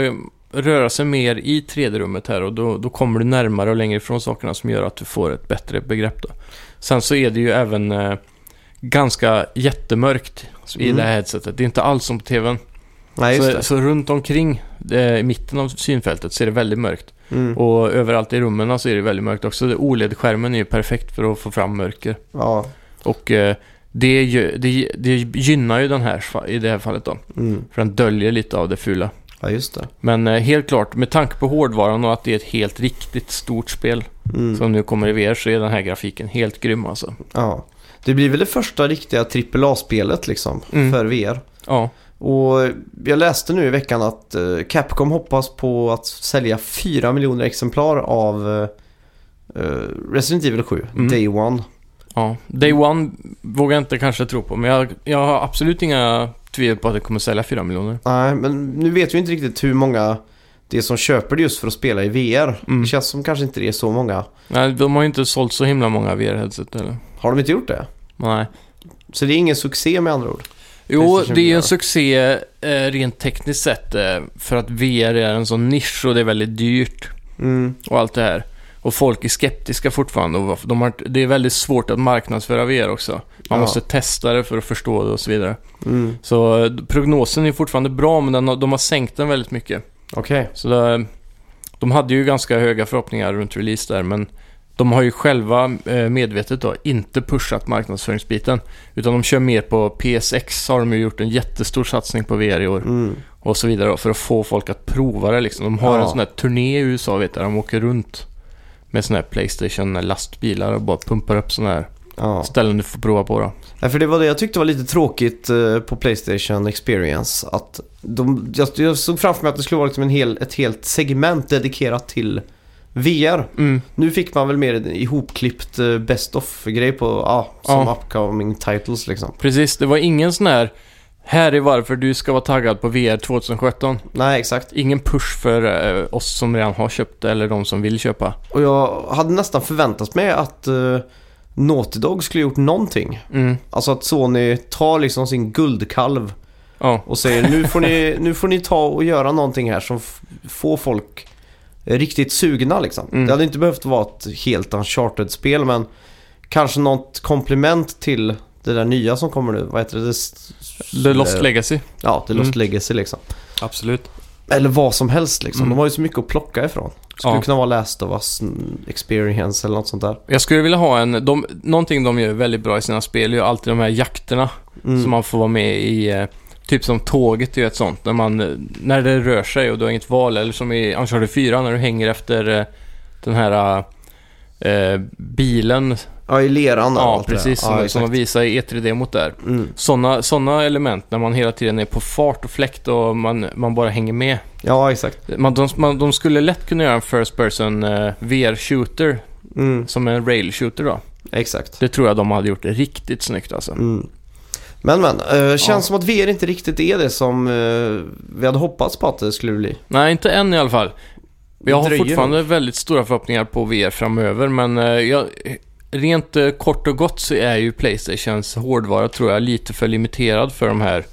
röra sig mer i 3D-rummet här och då, då kommer du närmare och längre ifrån sakerna som gör att du får ett bättre begrepp då. Sen så är det ju även eh, ganska jättemörkt i Mm. det här headsetet. Det är inte alls som på TVn. Nej, Så, så runt omkring eh, i mitten av synfältet så är det väldigt mörkt. Mm. Och överallt i rummen så är det väldigt mörkt också. OLED-skärmen är ju perfekt för att få fram mörker. Ja. Och eh, det, det, det gynnar ju den här i det här fallet då. Mm. För den döljer lite av det fula. Ja, just det. Men eh, helt klart, med tanke på hårdvaran och att det är ett helt riktigt stort spel Mm. som nu kommer i VR så är den här grafiken helt grym alltså. Ja. Det blir väl det första riktiga AAA-spelet liksom Mm. för VR. Ja, Och jag läste nu i veckan att eh, Capcom hoppas på att sälja 4 miljoner exemplar av eh, eh, Resident Evil 7, Mm. Day One. ja. Day One vågar jag inte kanske tro på, men jag, jag har absolut inga tvivel på att det kommer sälja 4 miljoner. Nej, men nu vet vi inte riktigt hur många det är som köper det just för att spela i VR. Mm. Det känns som kanske inte det är så många. Nej, de har ju inte sålt så himla många VR-headset eller? Har de inte gjort det? Nej. Så det är ingen succé med andra ord. Jo, det är en succé eh, rent tekniskt sett eh, för att VR är en sån nisch och det är väldigt dyrt Mm. och allt det här. Och folk är skeptiska fortfarande och de har, det är väldigt svårt att marknadsföra VR också. Man Ja. måste testa det för att förstå det och så vidare. Mm. Så eh, prognosen är fortfarande bra men den de har sänkt den väldigt mycket. Okej. Så det, de hade ju ganska höga förhoppningar runt release där men de har ju själva eh, medvetet då inte pushat marknadsföringsbiten. Utan de kör mer på PSX har de ju gjort en jättestor satsning på VR i år. Mm. Och så vidare då, för att få folk att prova det liksom. De har Ja. en sån här turné i USA vet jag, de åker runt med såna här Playstation lastbilar och bara pumpar upp såna här Ja. ställen du får prova på då. Nej, för det var det jag tyckte var lite tråkigt eh, på Playstation Experience. Att de, jag, jag såg framför mig att det skulle vara liksom en hel, ett helt segment dedikerat till VR. Mm. Nu fick man väl mer ihopklippt eh, Best of-grej på, ja, som Ja. upcoming titles liksom. Precis, det var ingen sån här här är varför du ska vara taggad på VR 2017. Nej, exakt. Ingen push för eh, oss som redan har köpt eller de som vill köpa. Och jag hade nästan förväntat mig att uh, Naughty Dog skulle gjort någonting. Mm. Alltså att Sony tar liksom sin guldkalv Ja, och säger nu får ni, nu får ni ta och göra någonting här som får folk riktigt sugna liksom. Mm. Det hade inte behövt vara ett helt uncharted-spel men kanske något komplement till det där nya som kommer nu. Vad heter det? The Lost Legacy. Ja, The Lost Mm. Legacy liksom. Absolut. Eller vad som helst liksom. Mm. De har ju så mycket att plocka ifrån. Skulle Ja. kunna vara Last of Us mm, Experience eller något sånt där. Jag skulle vilja ha en... De, någonting de gör väldigt bra i sina spel är ju alltid de här jakterna. Mm. Som man får vara med i. eh, Typ som tåget är ju ett sånt. När, man, eh, när det rör sig och du har inget val. Eller som i Uncharted 4 när du hänger efter eh, den här eh, bilen. Ja, i leran Ja, precis. Som, Ja, som exakt. visar i E3-demot där. Mm. Sådana såna element när man hela tiden är på fart och fläkt och man, man bara hänger med. Ja, exakt. Man, de, man, de skulle lätt kunna göra en First Person eh, VR-shooter Mm. som en rail-shooter då. Exakt. Det tror jag de hade gjort riktigt snyggt alltså. Mm. Men men, eh, känns Ja. som att VR inte riktigt är det som eh, vi hade hoppats på att det skulle bli. Nej, inte än i alla fall. Jag har dröjer fortfarande väldigt stora förhoppningar på VR framöver, men eh, jag, rent eh, kort och gott så är ju Playstations hårdvara, tror jag, lite för limiterad för de här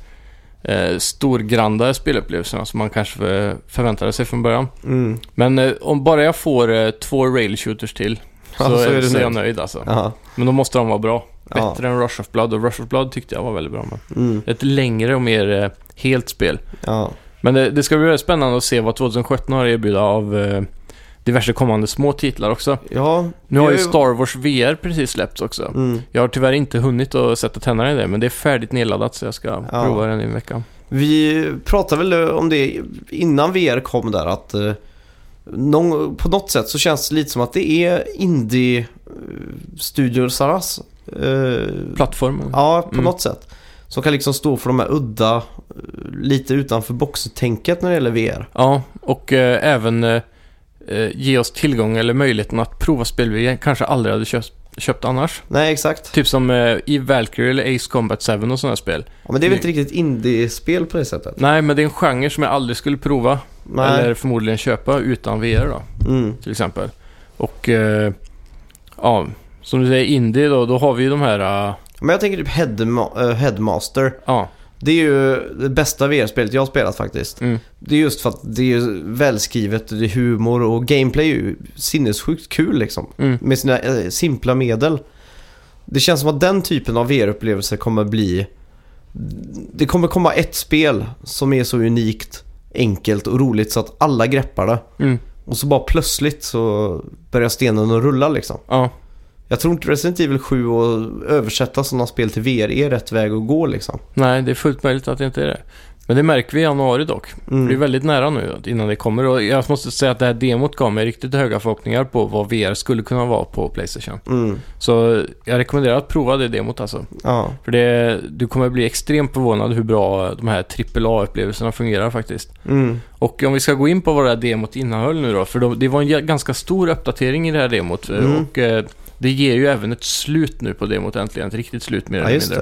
eh, storgranda spelupplevelserna som man kanske för, förväntade sig från början. Mm. Men eh, om bara jag får eh, två rail shooters till så, Ja, så är så är jag nöjd. alltså. Ja. Men då måste de vara bra. Ja. Bättre än Rush of Blood och Rush of Blood tyckte jag var väldigt bra. Men Mm. ett längre och mer eh, helt spel. Ja. Men det, det ska bli väldigt spännande att se vad 2017 har att erbjuda av eh, diverse kommande små titlar också. Ja, Nu har ju Star Wars VR precis släppts också. Mm. Jag har tyvärr inte hunnit att sätta tänderna i det, men det är färdigt nedladdat så jag ska Ja. prova den i en vecka. Vi pratade väl om det innan VR kom där att eh, någon, på något sätt så känns det lite som att det är indie-studiosarnas eh, Plattformen. Ja, på Mm. något sätt. Som kan liksom stå för de här udda, eh, lite utanför boxtänket när det gäller VR. Ja, och eh, även eh, eh, ge oss tillgång eller möjligheten att prova spel vi kanske aldrig hade köpt, köpt annars. Nej, exakt. Typ som eh, i Valkyrie eller Ace Combat 7 och sådana spel. Ja, men det är väl inte riktigt indie-spel på det sättet? Nej, men det är en genre som jag aldrig skulle prova Nej. eller förmodligen köpa utan VR då, Mm. till exempel. Och eh, ja, som du säger, indie då, då har vi ju de här, Men jag tänker typ Headma- eh, Headmaster. ja, Det är ju det bästa VR-spelet jag har spelat faktiskt. mm, Det är just för att det är ju välskrivet, det är humor och gameplay är ju sinnessjukt kul liksom. mm, Med sina eh, simpla medel. Det känns som att den typen av VR-upplevelse kommer bli... Det kommer komma ett spel som är så unikt, enkelt och roligt så att alla greppar det. mm, Och så bara plötsligt så börjar stenen att rulla liksom. ja. Jag tror inte Resident Evil 7 och översätta sådana spel till VR är rätt väg att gå liksom. Nej, det är fullt möjligt att det inte är det. Men det märker vi i januari dock. Mm. Det är väldigt nära nu innan det kommer och jag måste säga att det här demot gav mig riktigt höga förhoppningar på vad VR skulle kunna vara på Playstation. Mm. Så jag rekommenderar att prova det demot alltså. Ja. För det, du kommer bli extremt förvånad hur bra de här AAA-upplevelserna fungerar faktiskt. Mm. Och om vi ska gå in på vad det här demot innehöll nu då, för de, det var en ganska stor uppdatering i det här demot. Mm. Och eh, det ger ju även ett slut nu på demot äntligen, ett riktigt slut mer eller mindre.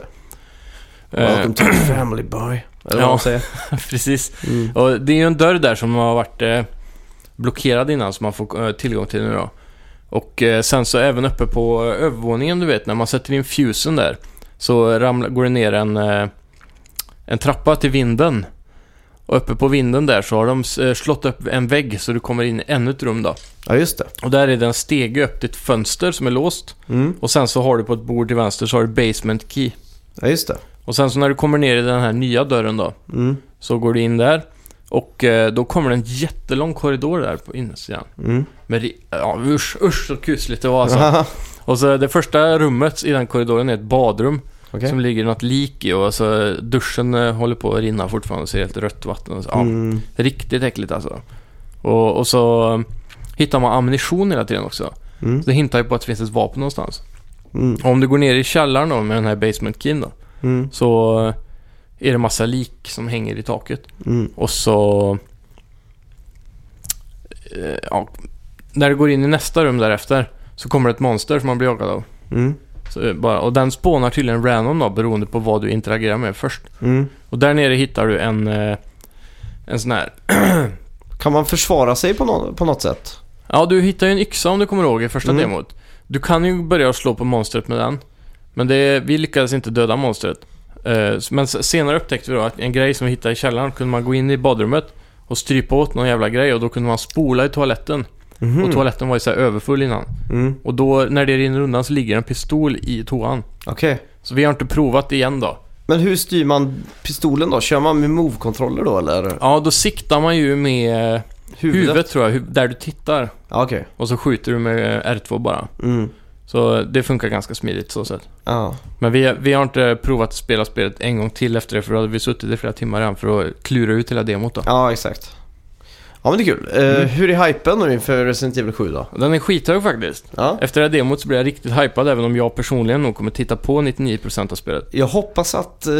det. Welcome to the family boy. Eller Ja. vad. Precis. Mm. Och det är ju en dörr där som har varit eh, blockerad innan som man får eh, tillgång till nu då. Och eh, sen så även uppe på eh, övervåningen, du vet, när man sätter in fusen där så ramlar, går det ner en, eh, en trappa till vinden. Och uppe på vinden där så har de eh, slått upp en vägg så du kommer in i ännu ett rum då. Ja, just det. Och där är det en stege upp till ett fönster som är låst. Mm. Och sen så har du på ett bord till vänster så har du basement key. Ja, just det. Och sen så när du kommer ner i den här nya dörren då Mm. så går du in där och eh, då kommer det en jättelång korridor där på insidan. Mm. Med, ri- ja, usch, usch så kusligt det var alltså. Och så det första rummet i den korridoren är ett badrum Okej. som ligger något lik i och så duschen eh, håller på att rinna fortfarande och ser helt rött vatten. Och så, ja, Mm. Riktigt äckligt alltså. Och, och så eh, hittar man ammunition hela tiden också. Mm. Så det hintar ju på att det finns ett vapen någonstans. Mm. Om du går ner i källaren då med den här basement keyn då Mm. så eh, är det massa lik som hänger i taket. Mm. Och så... Ja, när du går in i nästa rum därefter så kommer det ett monster som man blir jagad av. Så eh, bara, och den spånar tydligen random då, beroende på vad du interagerar med först. Mm. Och där nere hittar du en, eh, en sån här... Kan man försvara sig på, nå- på något sätt? Ja, du hittar ju en yxa om du kommer ihåg i första Mm. demot. Du kan ju börja slå på monstret med den. Men det, vi lyckades inte döda monstret. Eh, men s- senare upptäckte vi då att en grej som vi hittade i källaren kunde man gå in i badrummet och strypa åt någon jävla grej och då kunde man spola i toaletten. Mhm. Och toaletten var ju så här överfull innan. Mm. Och då, när det rinner undan så ligger en pistol i toan. Okej. Så vi har inte provat igen då. Men hur styr man pistolen då? Kör man med move-kontroller då eller? Ja, då siktar man ju med eh, huvudet, tror jag, hu- där du tittar. Ja, okej. Och så skjuter du med eh, R2 bara. Mm. Så det funkar ganska smidigt så sett. Ja. Men vi, vi har inte provat att spela spelet en gång till efter det, för då hade vi suttit i flera timmar igen för att klura ut hela demot då. ja, exakt. Ja, men det är kul. Eh, Mm. Hur är hypen nu inför Resident Evil 7 då? Den är skithög faktiskt. Ja. Efter det här demot så blir jag riktigt hypad, även om jag personligen nog kommer titta på 99% av spelet. Jag hoppas att eh,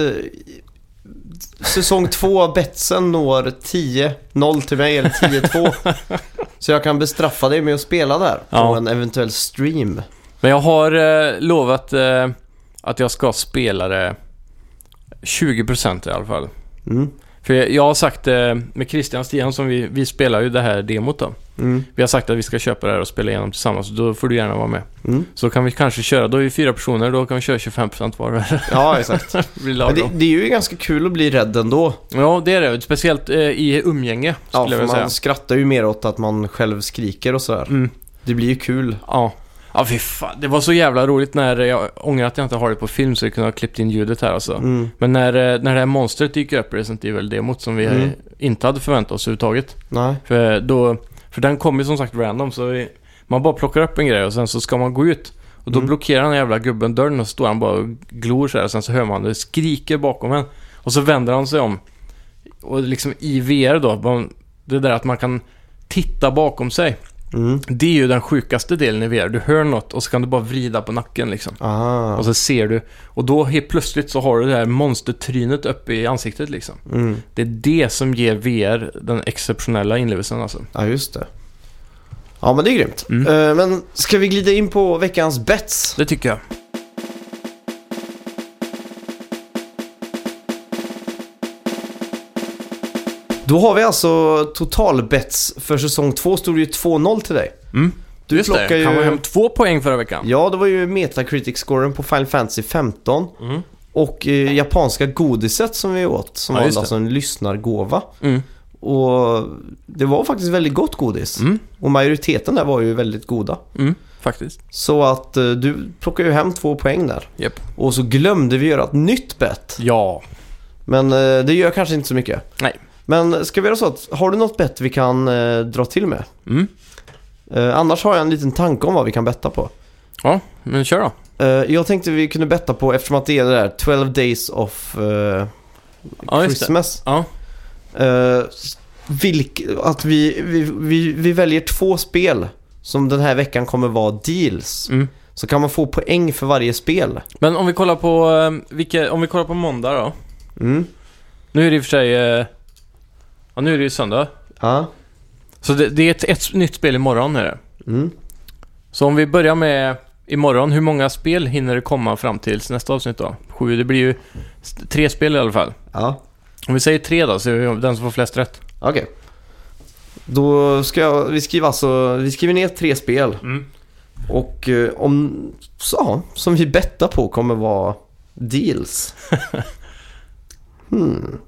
säsong 2 av Betsen når 10-0 till mig, eller 10-2. så jag kan bestraffa dig med att spela där på Ja. en eventuell stream. Men jag har eh, lovat eh, att jag ska spela det 20% i alla fall. Mm. För jag, har sagt eh, med Christian Stian som vi, vi spelar ju det här demot då. Mm. Vi har sagt att vi ska köpa det här och spela igenom tillsammans. Då får du gärna vara med. Mm. Så kan vi kanske köra, då är vi fyra personer, då kan vi köra 25% var. Ja, exakt. Det det, det är ju ganska kul att bli rädd ändå. Ja, det är det. Speciellt eh, i umgänge, skulle Ja, jag vilja säga. man skrattar ju mer åt att man själv skriker och sådär. Mm. Det blir ju kul. Ja. Ja, fy fan. Det var så jävla roligt när jag ångrar att jag inte har det på film så jag kunde ha klippt in ljudet här alltså. Mm. Men när, eh, när det här monstret dyker upp i Resident Evil-demot som vi Mm. eh, inte hade förväntat oss överhuvudtaget. Nej. För, då, för den kommer ju som sagt random så vi, man bara plockar upp en grej och sen så ska man gå ut. Och då Mm. blockerar den jävla gubben dörren och så står han bara och glor så här och sen så hör man det skriker bakom en. Och så vänder han sig om. Och liksom i VR då, det där att man kan titta bakom sig. Mm. Det är ju den sjukaste delen i VR. Du hör något och så kan du bara vrida på nacken liksom. Ah. Och så ser du. Och då helt plötsligt så har du det här monstertrynet uppe i ansiktet liksom. Mm. Det är det som ger VR den exceptionella inlevelsen alltså. Ja, just det. Ja, men det är grymt. Mm. Eh, men ska vi glida in på veckans bets? Det tycker jag. Då har vi alltså totalbets för säsong 2 stod det ju 2-0 till dig. Mm. Du Just plockar det, ju... han var hem två poäng förra veckan. Ja, det var ju Metacritic-scoren på Final Fantasy 15 Mm. och eh, japanska godiset som vi åt som Ja, var alltså en lyssnargåva. Mm. Och det var faktiskt väldigt gott godis. Mm. Och majoriteten där var ju väldigt goda. Mm. Faktiskt. Så att eh, du plockar ju hem två poäng där. Japp. Och så glömde vi göra ett nytt bet. Ja. Men eh, det gör kanske inte så mycket. Nej. Men ska vi göra så att, har du något bett vi kan eh, dra till med? Mm. Eh, annars har jag en liten tanke om vad vi kan betta på. Ja, men kör då. Eh, jag tänkte vi kunde betta på, eftersom att det är det där 12 days of eh, Ja, just det. Christmas. Ja. Eh, vilk, att vi, vi, vi, vi väljer två spel som den här veckan kommer vara deals. Mm. Så kan man få poäng för varje spel. Men om vi kollar på, eh, vilka, om vi kollar på måndag då. Mm. Nu är det i och för sig, eh, ja nu är det ju söndag. Ja. Så det, det är ett, ett nytt spel imorgon är det. Mm. Så om vi börjar med imorgon, hur många spel hinner det komma fram till nästa avsnitt då? Sju, det blir ju tre spel i alla fall. Ja. Om vi säger tre då, så är det den som får flest rätt. Okej. Då ska jag, vi skriver alltså, vi skriver ner tre spel. Mm. Och eh, om, så, som vi bettar på kommer vara deals. hmm.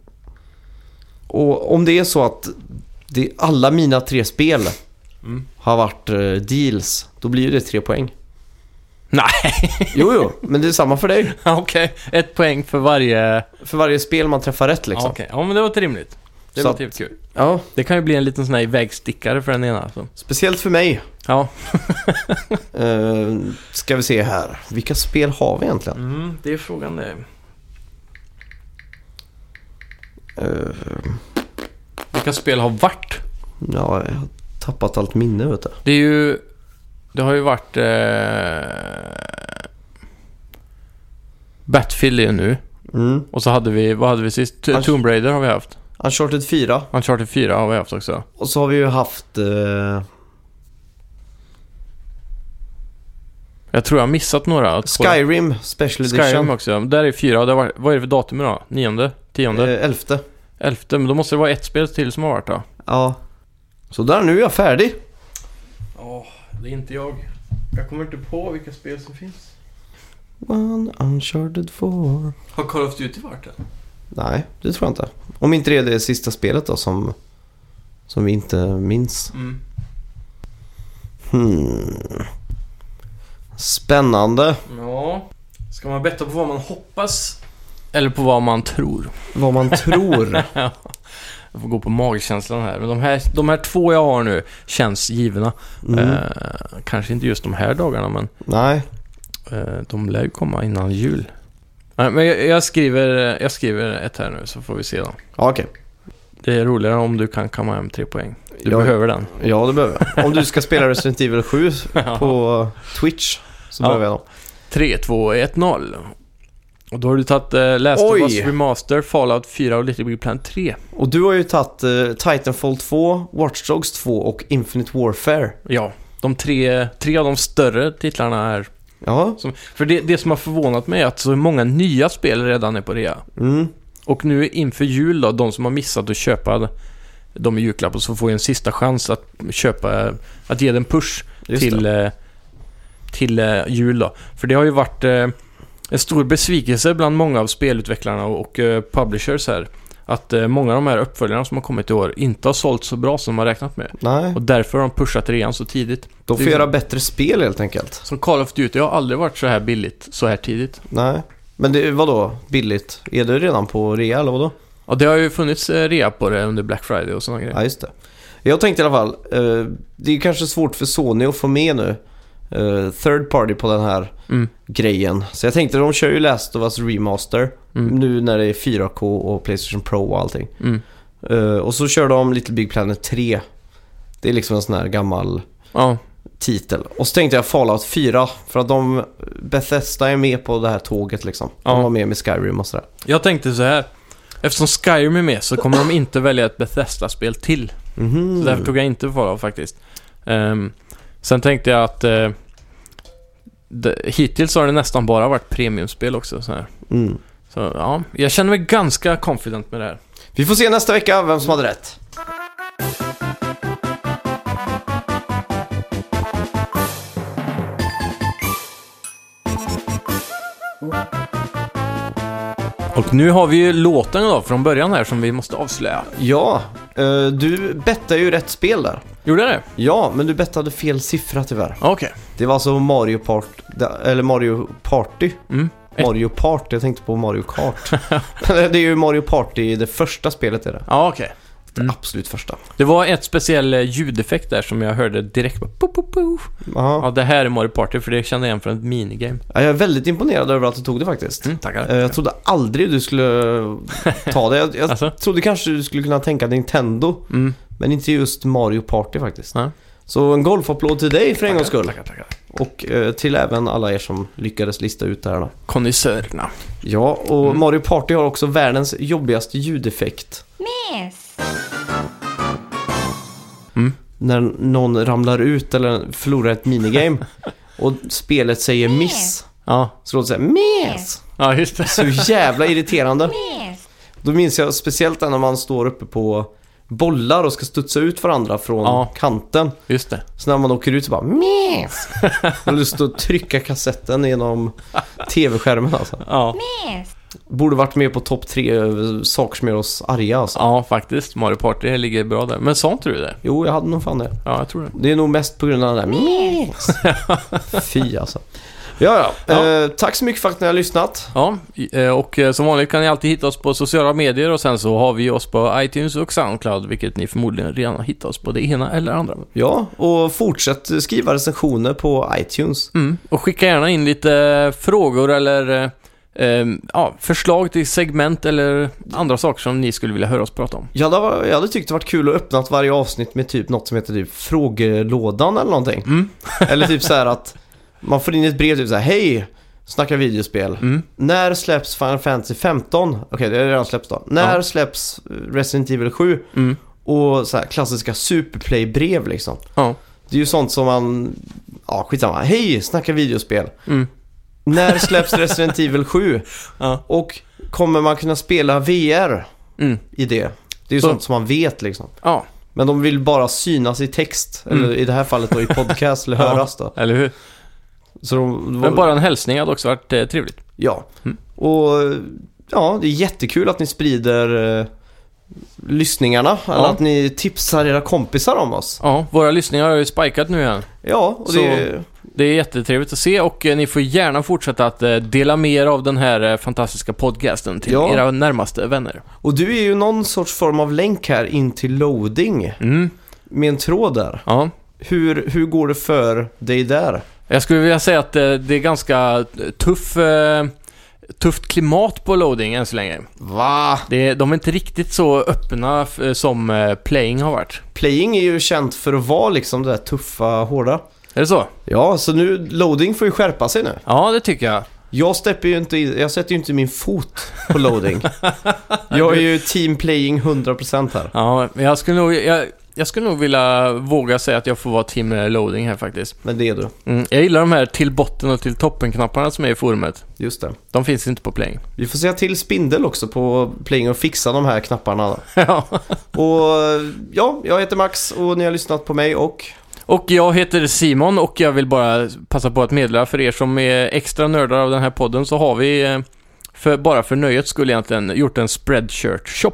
Och om det är så att det, alla mina tre spel Mm. har varit eh, deals, då blir det tre poäng. Nej, Jo, jo, men det är samma för dig. okej. Ett poäng för varje... För varje spel man träffar rätt liksom. Okej, ja men det var rimligt. Det låter att- kul. Ja, Det kan ju bli en liten sån här vägstickare för den ena. Så. speciellt för mig. Ja. Uh, ska vi se här. Vilka spel har vi egentligen? Mm, det är frågan det. Eh, Vilka spel har varit? ja, jag har tappat allt minne vet du. Det är ju... Det har ju varit... Eh... Battlefield är nu. Mm. Och så hade vi... Vad hade vi sist? Unch- Tomb Raider har vi haft. Uncharted 4. Uncharted 4 har vi haft också. Och så har vi ju haft... eh, Jag tror jag har missat några. Skyrim Special Edition. Skyrim också. Där är fyra. Det var, vad är det för datum då? Nionde? Tionde? Eh, elfte. Elfte? Men då måste det vara ett spel till som har varit då. Ja. Så där, nu är jag färdig. Ja, det är inte jag. Jag kommer inte på vilka spel som finns. One Uncharted 4. Har Call of Duty varit det? Nej, det tror jag inte. Om inte det är det sista spelet då som, som vi inte minns. Mm. Hmm. Spännande. Ja. Ska man betta på vad man hoppas? Eller på vad man tror? Vad man tror. Jag får gå på magkänslan här. Men de här, de här två jag har nu känns givna. Mm. Eh, kanske inte just de här dagarna, men Nej. eh, de lär ju komma innan jul. Nej, men jag, jag, skriver, jag skriver ett här nu, så får vi se då. Ja, okej. Det är roligare om du kan kamma hem tre poäng. Du Ja. behöver den. Ja, det behöver jag. Om du ska spela Resident Evil 7 på Twitch så Ja. behöver jag dem. 3, 2, 1, 0. Och då har du tagit uh, Last Oj. of Us Remaster, Fallout 4 och Little Big Planet 3. Och du har ju tagit eh, Titanfall 2, Watch Dogs 2 och Infinite Warfare. Ja, de tre, tre av de större titlarna är... Ja. Som, för det, det som har förvånat mig är att så många nya spel redan är på rea. Mm. Och nu inför jul då, de som har missat att köpa de i julklapp och så får ju en sista chans att köpa, att ge den push Just till, det. eh, till eh, jul då. För det har ju varit eh, en stor besvikelse bland många av spelutvecklarna och, eh, publishers här. att eh, många av de här uppföljarna som har kommit i år inte har sålt så bra som man räknat med. Nej, Och därför har de pushat rean så tidigt. de får göra bättre spel helt enkelt. Som Call of Duty har aldrig varit så här billigt så här tidigt. Nej, men det, vadå billigt? Är det redan på rea eller vadå? Och det har ju funnits eh, rea på det under Black Friday och sådana grejer. Ja, just det. Jag tänkte i alla fall, det är kanske svårt för Sony att få med nu eh, third party på den här Mm. grejen. Så jag tänkte, de kör ju Last of Us Remaster Mm. nu när det är 4K och Playstation Pro och allting. Mm. Eh, och så kör de Little Big Planet 3. Det är liksom en sån här gammal Ja, titel. Och så tänkte jag Fallout 4, för att de, Bethesda är med på det här tåget liksom. De Ja. var med med Skyrim och sådär. jag tänkte så här. Eftersom Skyrim är med så kommer de inte välja ett Bethesda-spel till. Mhm. Så därför tog jag inte Fallout faktiskt. Ehm, sen tänkte jag att eh, det, hittills har det nästan bara varit premiumspel också. Så, här. Mm. så ja, jag känner mig ganska confident med det här. Vi får se nästa vecka vem som hade rätt. Och nu har vi ju låten då från början här som vi måste avslöja. Ja, eh, du bettade ju rätt spel där. Gjorde jag det? Ja, men du bettade fel siffra tyvärr. Okej. Det var alltså Mario Part, eller Mario Party. Mm. Mario Party, jag tänkte på Mario Kart. det är ju Mario Party, det första spelet är det. Ja, okej. Det Mm. absolut första. Det var ett speciell eh, ljudeffekt där som jag hörde direkt. Bara, pop, pop. Jaha. Ja, det här är Mario Party för det kände jag igen från ett minigame. Ja, jag är väldigt imponerad över att du tog det faktiskt. Mm, tackar. Eh, Jag trodde aldrig du skulle ta det. Jag, jag Alltså? trodde kanske du skulle kunna tänka Nintendo, Mm. men inte just Mario Party faktiskt. Ja. Så en golfapplåd till dig för en gångs skull. Tackar, tackar. Och eh, till även alla er som lyckades lista ut det här då. Kondisörerna. Ja, och Mm. Mario Party har också världens jobbigaste ljudeffekt. Miss. Mm. När någon ramlar ut eller förlorar ett minigame och spelet säger miss. Ja. Så låter det säga miss. ja, just det. Så jävla irriterande. Miss. Då minns jag speciellt när man står uppe på bollar och ska studsa ut varandra från Ja. kanten. Just det. Så när man åker ut så bara miss. Man har lust att trycka kassetten genom tv-skärmen alltså. Ja. Miss. Borde varit med på topp tre över saker som gör oss arga alltså. ja, faktiskt. Mario Party ligger bra där. Men sa inte du det? Jo, jag hade nog fan det. Ja, jag tror det. Det är nog mest på grund av den där. Fy alltså. Ja, ja. Ja. Eh, tack så mycket för att ni har lyssnat. Ja, eh, och eh, som vanligt kan ni alltid hitta oss på sociala medier och sen så har vi oss på iTunes och Soundcloud, vilket ni förmodligen redan har hittat oss på det ena eller andra. Ja, och fortsätt skriva recensioner på iTunes. Mm. Och skicka gärna in lite eh, frågor eller eh, ja, förslag till segment eller andra saker som ni skulle vilja höra oss prata om. Jag hade, jag hade tyckt det varit kul att öppna varje avsnitt med typ något som heter typ frågelådan eller någonting. Mm. eller typ så här att man får in ett brev typ så här, hej, snacka videospel. Mm. När släpps Final Fantasy 15? Okej, det har redan släppts då. När Ja. släpps Resident Evil 7? Mm. Och så här klassiska Superplay-brev liksom. Ja. Det är ju sånt som man, ja skitsamma, hej, snacka videospel. Mm. När släpps Resident Evil 7? Ja. Och kommer man kunna spela VR Mm. i det? Det är ju Så- sånt som man vet liksom. Ja, Men de vill bara synas i text, Mm. eller i det här fallet då i podcast, eller Ja. höras då. eller hur? Så de, Men bara en hälsning hade också varit eh, trevligt. Ja. Mm. Och ja, det är jättekul att ni sprider eh, lyssningarna, eller Ja. att ni tipsar era kompisar om oss. Ja, våra lyssningar har ju spikat nu igen. Ja, och Så- det... Det är jättetrevligt att se och eh, ni får gärna fortsätta att eh, dela med er av den här eh, fantastiska podcasten till Ja. era närmaste vänner. Och du är ju någon sorts form av länk här in till loading Mm. med en tråd där. Ja. Hur, hur går det för dig där? Jag skulle vilja säga att det är ganska tuff, tufft klimat på loading än så länge. Va? Det de är inte riktigt så öppna som playing har varit. Playing är ju känt för att vara liksom det där tuffa, hårda. Är det så? Ja, så nu, loading får ju skärpa sig nu. Ja, det tycker jag. Jag steppar ju inte in, jag sätter ju inte min fot på loading. jag är ju team playing 100% här. Ja, men jag skulle nog, jag, jag skulle nog vilja våga säga att jag får vara team loading här faktiskt. Men det är du, Mm. Jag gillar de här till botten och till toppen-knapparna som är i forumet. just det. De finns inte på playing. Vi får säga till Spindel också på playing och fixa de här knapparna. Ja. Och ja, jag heter Max och ni har lyssnat på mig och Och jag heter Simon och jag vill bara passa på att meddela för er som är extra nördar av den här podden så har vi eh, för, bara för nöjets skull egentligen gjort en spreadshirt shop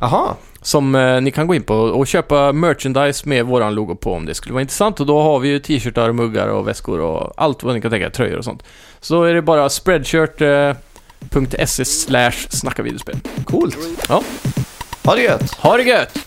Aha, Som eh, ni kan gå in på och köpa merchandise med våran logo på om det skulle vara intressant. Och då har vi ju t-shirtar, muggar och väskor och allt vad ni kan tänka er, tröjor och sånt. Så då är det bara spreadshirt.se slash snacka videospel. coolt. Ja. Ha det gött! Ha det gött!